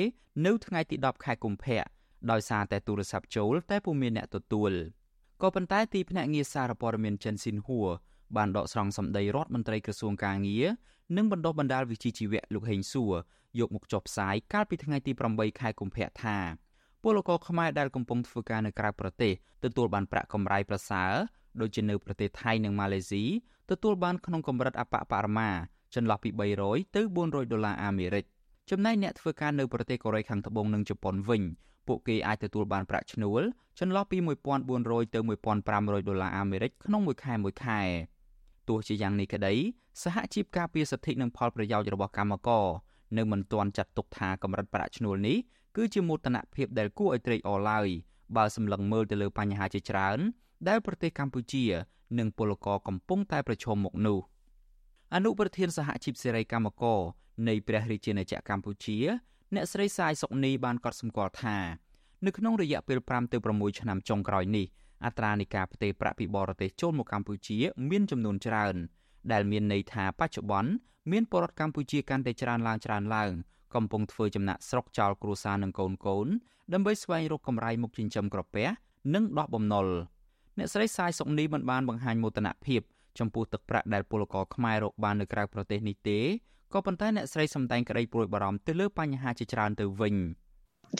នៅថ្ងៃទី10ខែកុម្ភៈដោយសារតែទូរស័ព្ទចូលតែពុំមានអ្នកទទួលក៏ប៉ុន្តែទីភ្នាក់ងារសារព័ត៌មានចិនស៊ីនហួរបានដកស្រង់សម្ដីរដ្ឋមន្ត្រីក្រសួងការងារនិងបណ្ដុះបណ្ដាលវិជ្ជាជីវៈលោកហេងសួរយកមកចុះផ្សាយកាលពីថ្ងៃទី8ខែកុម្ភៈថាពលករខ្មែរដែលកំពុងធ្វើការនៅក្រៅប្រទេសទទួលបានប្រាក់កម្រៃប្រសើរដូចជានៅប្រទេសថៃនិងម៉ាឡេស៊ី ទទួលបានក្នុងកម្រិតអបបរមាចន្លោះពី300ទៅ400ដុល្លារអាមេរិកចំណែកអ្នកធ្វើការនៅប្រទេសកូរ៉េខាងត្បូងនិងជប៉ុនវិញពពួកគេអាចទទួលបានប្រាក់ឈ្នួលចន្លោះពី1400ទៅ1500ដុល្លារអាមេរិកក្នុងមួយខែមួយខែទោះជាយ៉ាងនេះក្តីសហជីពការពារសិទ្ធិនិងផលប្រយោជន៍របស់កម្មករនៅមិនទាន់ចាត់ទុកថាកម្រិតប្រាក់ឈ្នួលនេះគឺជាមោទនភាពដែលគួរឲ្យត្រេកអរឡើយបើសម្លឹងមើលទៅលើបញ្ហាជាច្រើន ដែលប្រទេសកម្ពុជា និងពលករកំពុងតែប្រឈមមុខនោះអនុប្រធានសហជីពសេរីកម្មករនៃព្រះរាជាណាចក្រកម្ពុជា អ្នកស្រីសាយសុកនីបានកត់សម្គាល់ថានៅក្នុងរយៈពេល5ទៅ6ឆ្នាំចុងក្រោយនេះអត្រានៃការផ្ទេរប្រាក់ពីបរទេសចូលមកកម្ពុជា មានចំនួនច្រើន ដែលមានន័យថាបច្ចុប្បន្នមានពលរដ្ឋកម្ពុជាកាន់តែច្រើនឡើងច្រើនឡើងកំពុងធ្វើចំណាក់ស្រុកចោលគ្រួសារនិងកូនកូនដើម្បីស្វែងរកកម្រៃមុខចិញ្ចឹមក្រពះនិងដោះបំណុល អ្នកស្រីសាយសុកនីមិនបានបង្ហាញមោទនភាពចំពោះទឹកប្រាក់ដែលពលករខ្មែររកបាននៅក្រៅប្រទេសនេះទេក៏ប៉ុន្តែអ្នកស្រីសម្ដែងក្តីព្រួយបារម្ភទៅលើបញ្ហាជាច្រើនទៅវិញ។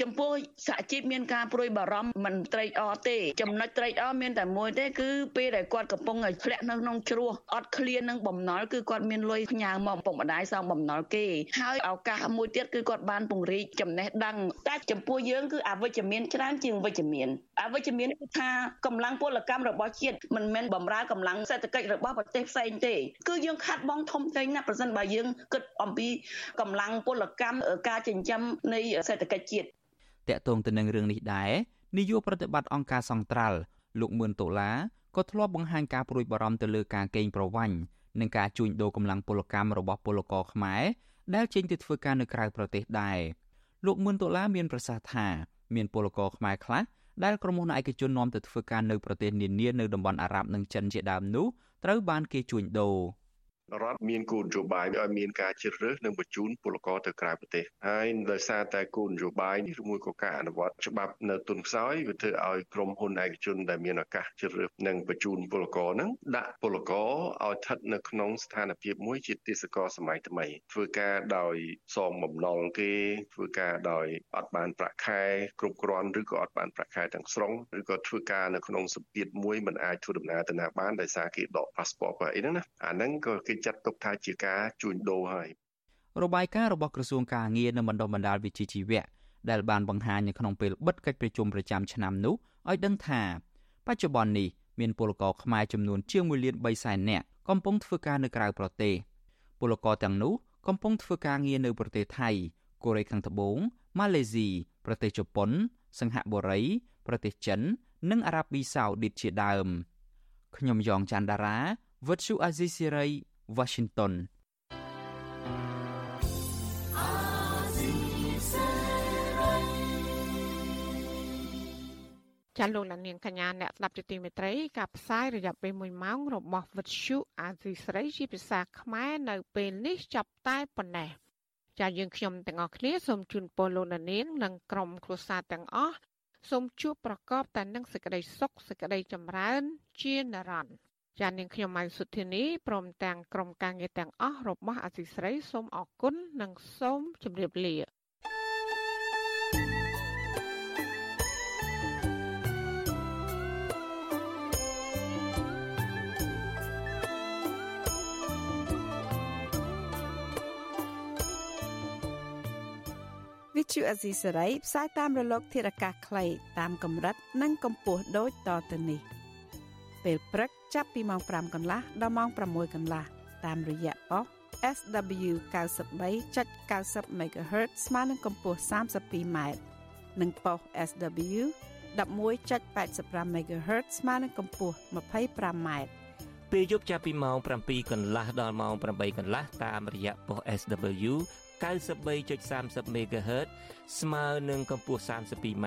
ចំពោះសហជីពមានការព្រួយបារម្ភមិនត្រេកអរទេ ចំណុចត្រេកអរមានតែមួយទេគឺពេលដែលគាត់កំពុងធ្លាក់នៅក្នុងជ្រោះអត់ឃ្លាននឹងបំណុលគឺគាត់មានលុយផ្ញើមកពុកម្ដាយសងបំណុលគេហើយឱកាសមួយទៀតគឺគាត់បានពង្រីកចំណេះដឹងតែចំពោះយើងគឺអវិជ្ជមានច្រើនជាងវិជ្ជមានអវិជ្ជមានគឺថាកម្លាំងពលកម្មរបស់ជាតិមិនមែនបំរើកម្លាំងសេដ្ឋកិច្ចរបស់ប្រទេសផ្សេងទេគឺយើងខាត់បងធំធេងណាស់ប្រសិនបើយើងគិតអំពីកម្លាំងពលកម្មការចិញ្ចឹមនៃសេដ្ឋកិច្ចជាតិ តកតងទៅនឹងរឿងនេះដែរនាយកប្រតិបត្តិអង្គការសង្ត្រាល់លោកមឿនដុល្លារក៏ធ្លាប់បង្ហាញការព្រួយបារម្ភទៅលើការកេងប្រវ័ញ្ចនិងការជួញដូរកម្លាំងពលកម្មរបស់ពលករខ្មែរដែលចេញទៅធ្វើការនៅក្រៅប្រទេសដែរលោកមឿនដុល្លារមានប្រសាសន៍ថាមានពលករខ្មែរខ្លះដែលក្រុមហ៊ុនឯកជននាំទៅធ្វើការនៅប្រទេសនានានៅតំបន់អារ៉ាប់និងចិនជាដើមនោះត្រូវបានគេជួញដូរ រដ្ឋមានគោលនយោបាយឲ្យមានការជ្រើសរើសនិងបញ្ជូនពលករទៅក្រៅប្រទេសហើយដោយសារតែគោលនយោបាយនេះឬមួយក៏ការអនុវត្តច្បាប់នៅទុនខ្សោយវាធ្វើឲ្យក្រុមហ៊ុនឯកជនដែលមានឱកាសជ្រើសរើសនិងបញ្ជូនពលករហ្នឹងដាក់ពលករឲ្យស្ថិតនៅក្នុងស្ថានភាពមួយជាទេសកលសម័យថ្មីធ្វើការដោយសងបំណុលគេធ្វើការដោយអត់បានប្រាក់ខែគ្រប់គ្រាន់ឬក៏អត់បានប្រាក់ខែទាំងស្រុងឬក៏ធ្វើការនៅក្នុងសម្ពាធមួយមិនអាចធ្វើដំណើរទៅណាបានដោយសារគេដក passport ក៏អីហ្នឹងណាអាហ្នឹងក៏គេចាត់ទុកថាជាការជួញដូរហើយរបាយការណ៍របស់ក្រសួងការងារនិងបណ្ដុះបណ្ដាលវិជ្ជាជីវៈដែលបានបង្ហាញនៅក្នុងពេលបិទកិច្ចប្រជុំប្រចាំឆ្នាំនោះឲ្យដឹងថាបច្ចុប្បន្ននេះមានពលករខ្មែរចំនួនជាង1លាន3សែននាក់កំពុងធ្វើការនៅក្រៅប្រទេសពលករទាំងនោះកំពុងធ្វើការងារនៅប្រទេសថៃកូរ៉េខាងត្បូងម៉ាឡេស៊ីប្រទេសជប៉ុន សិង្ហបុរី ប្រទេសចិន និងអារ៉ាប៊ីសាអូឌីតជាដើមខ្ញុំយ៉ងច័ន្ទដារាវិទ្យុអាស៊ីសេរី Washington ចាលោកនាងកញ្ញាអ្នកស្ដាប់ជាទីមេត្រីការផ្សាយរយៈពេល1ម៉ោងរបស់វិទ្យុអាស៊ីស្រីជាភាសាខ្មែរនៅពេលនេះចាប់តែប៉ុណ្ណេះចាយើងខ្ញុំទាំងអស់គ្នាសូមជូនពរលោកនាងនិងក្រុមគ្រួសារទាំងអស់សូមជួបប្រកបតែនឹងសេចក្តីសុខសេចក្តីចម្រើនជានិរន្តរ៍ ចានាងខ្ញុំម៉ៅសុធានីព្រមទាំងក្រុមការងារទាំងអស់របស់អសីស្រីសូមអរគុណនិងសូមជម្រាបលាវិទ្យុអេស៊ីសេរីផ្សាយតាមរលក ធារកាសខ្លីតាមកម្រិត និងកម្ពស់ដូចតទៅនេះ ពេលព្រឹក ចាប់ពីម៉ោង5កន្លះដល់ម៉ោង6កន្លះតាមរយៈប៉ុស SW 93.90 MHz ស្មើនឹងកម្ពស់ 32m និងប៉ុស SW 11.85 MHz ស្មើនឹងកម្ពស់ 25m ពេលយប់ចាប់ពីម៉ោង7កន្លះដល់ម៉ោង8កន្លះតាមរយៈប៉ុស SW 93.30 MHz ស្មើនឹងកម្ពស់ 32m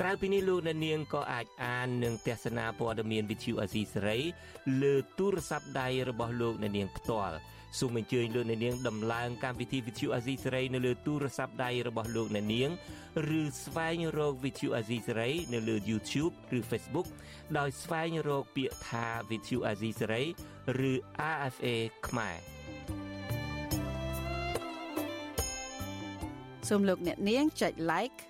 ក្រៅពីនេះលោកអ្នកនាងក៏អាចអាននិងទស្សនាព័ត៌មាន Vithu Azisery លើទូរស័ព្ទដៃរបស់លោកអ្នកនាងផ្ទាល់សូមអញ្ជើញលោកអ្នកនាងដំឡើងកម្មវិធី Vithu Azisery នៅលើទូរស័ព្ទដៃរបស់លោកអ្នកនាងឬស្វែងរក Vithu Azisery នៅលើ YouTube ឬ Facebook ដោយស្វែងរកពាក្យថា Vithu Azisery ឬ RFA ខ្មែរសូមលោកអ្នកនាងចុច like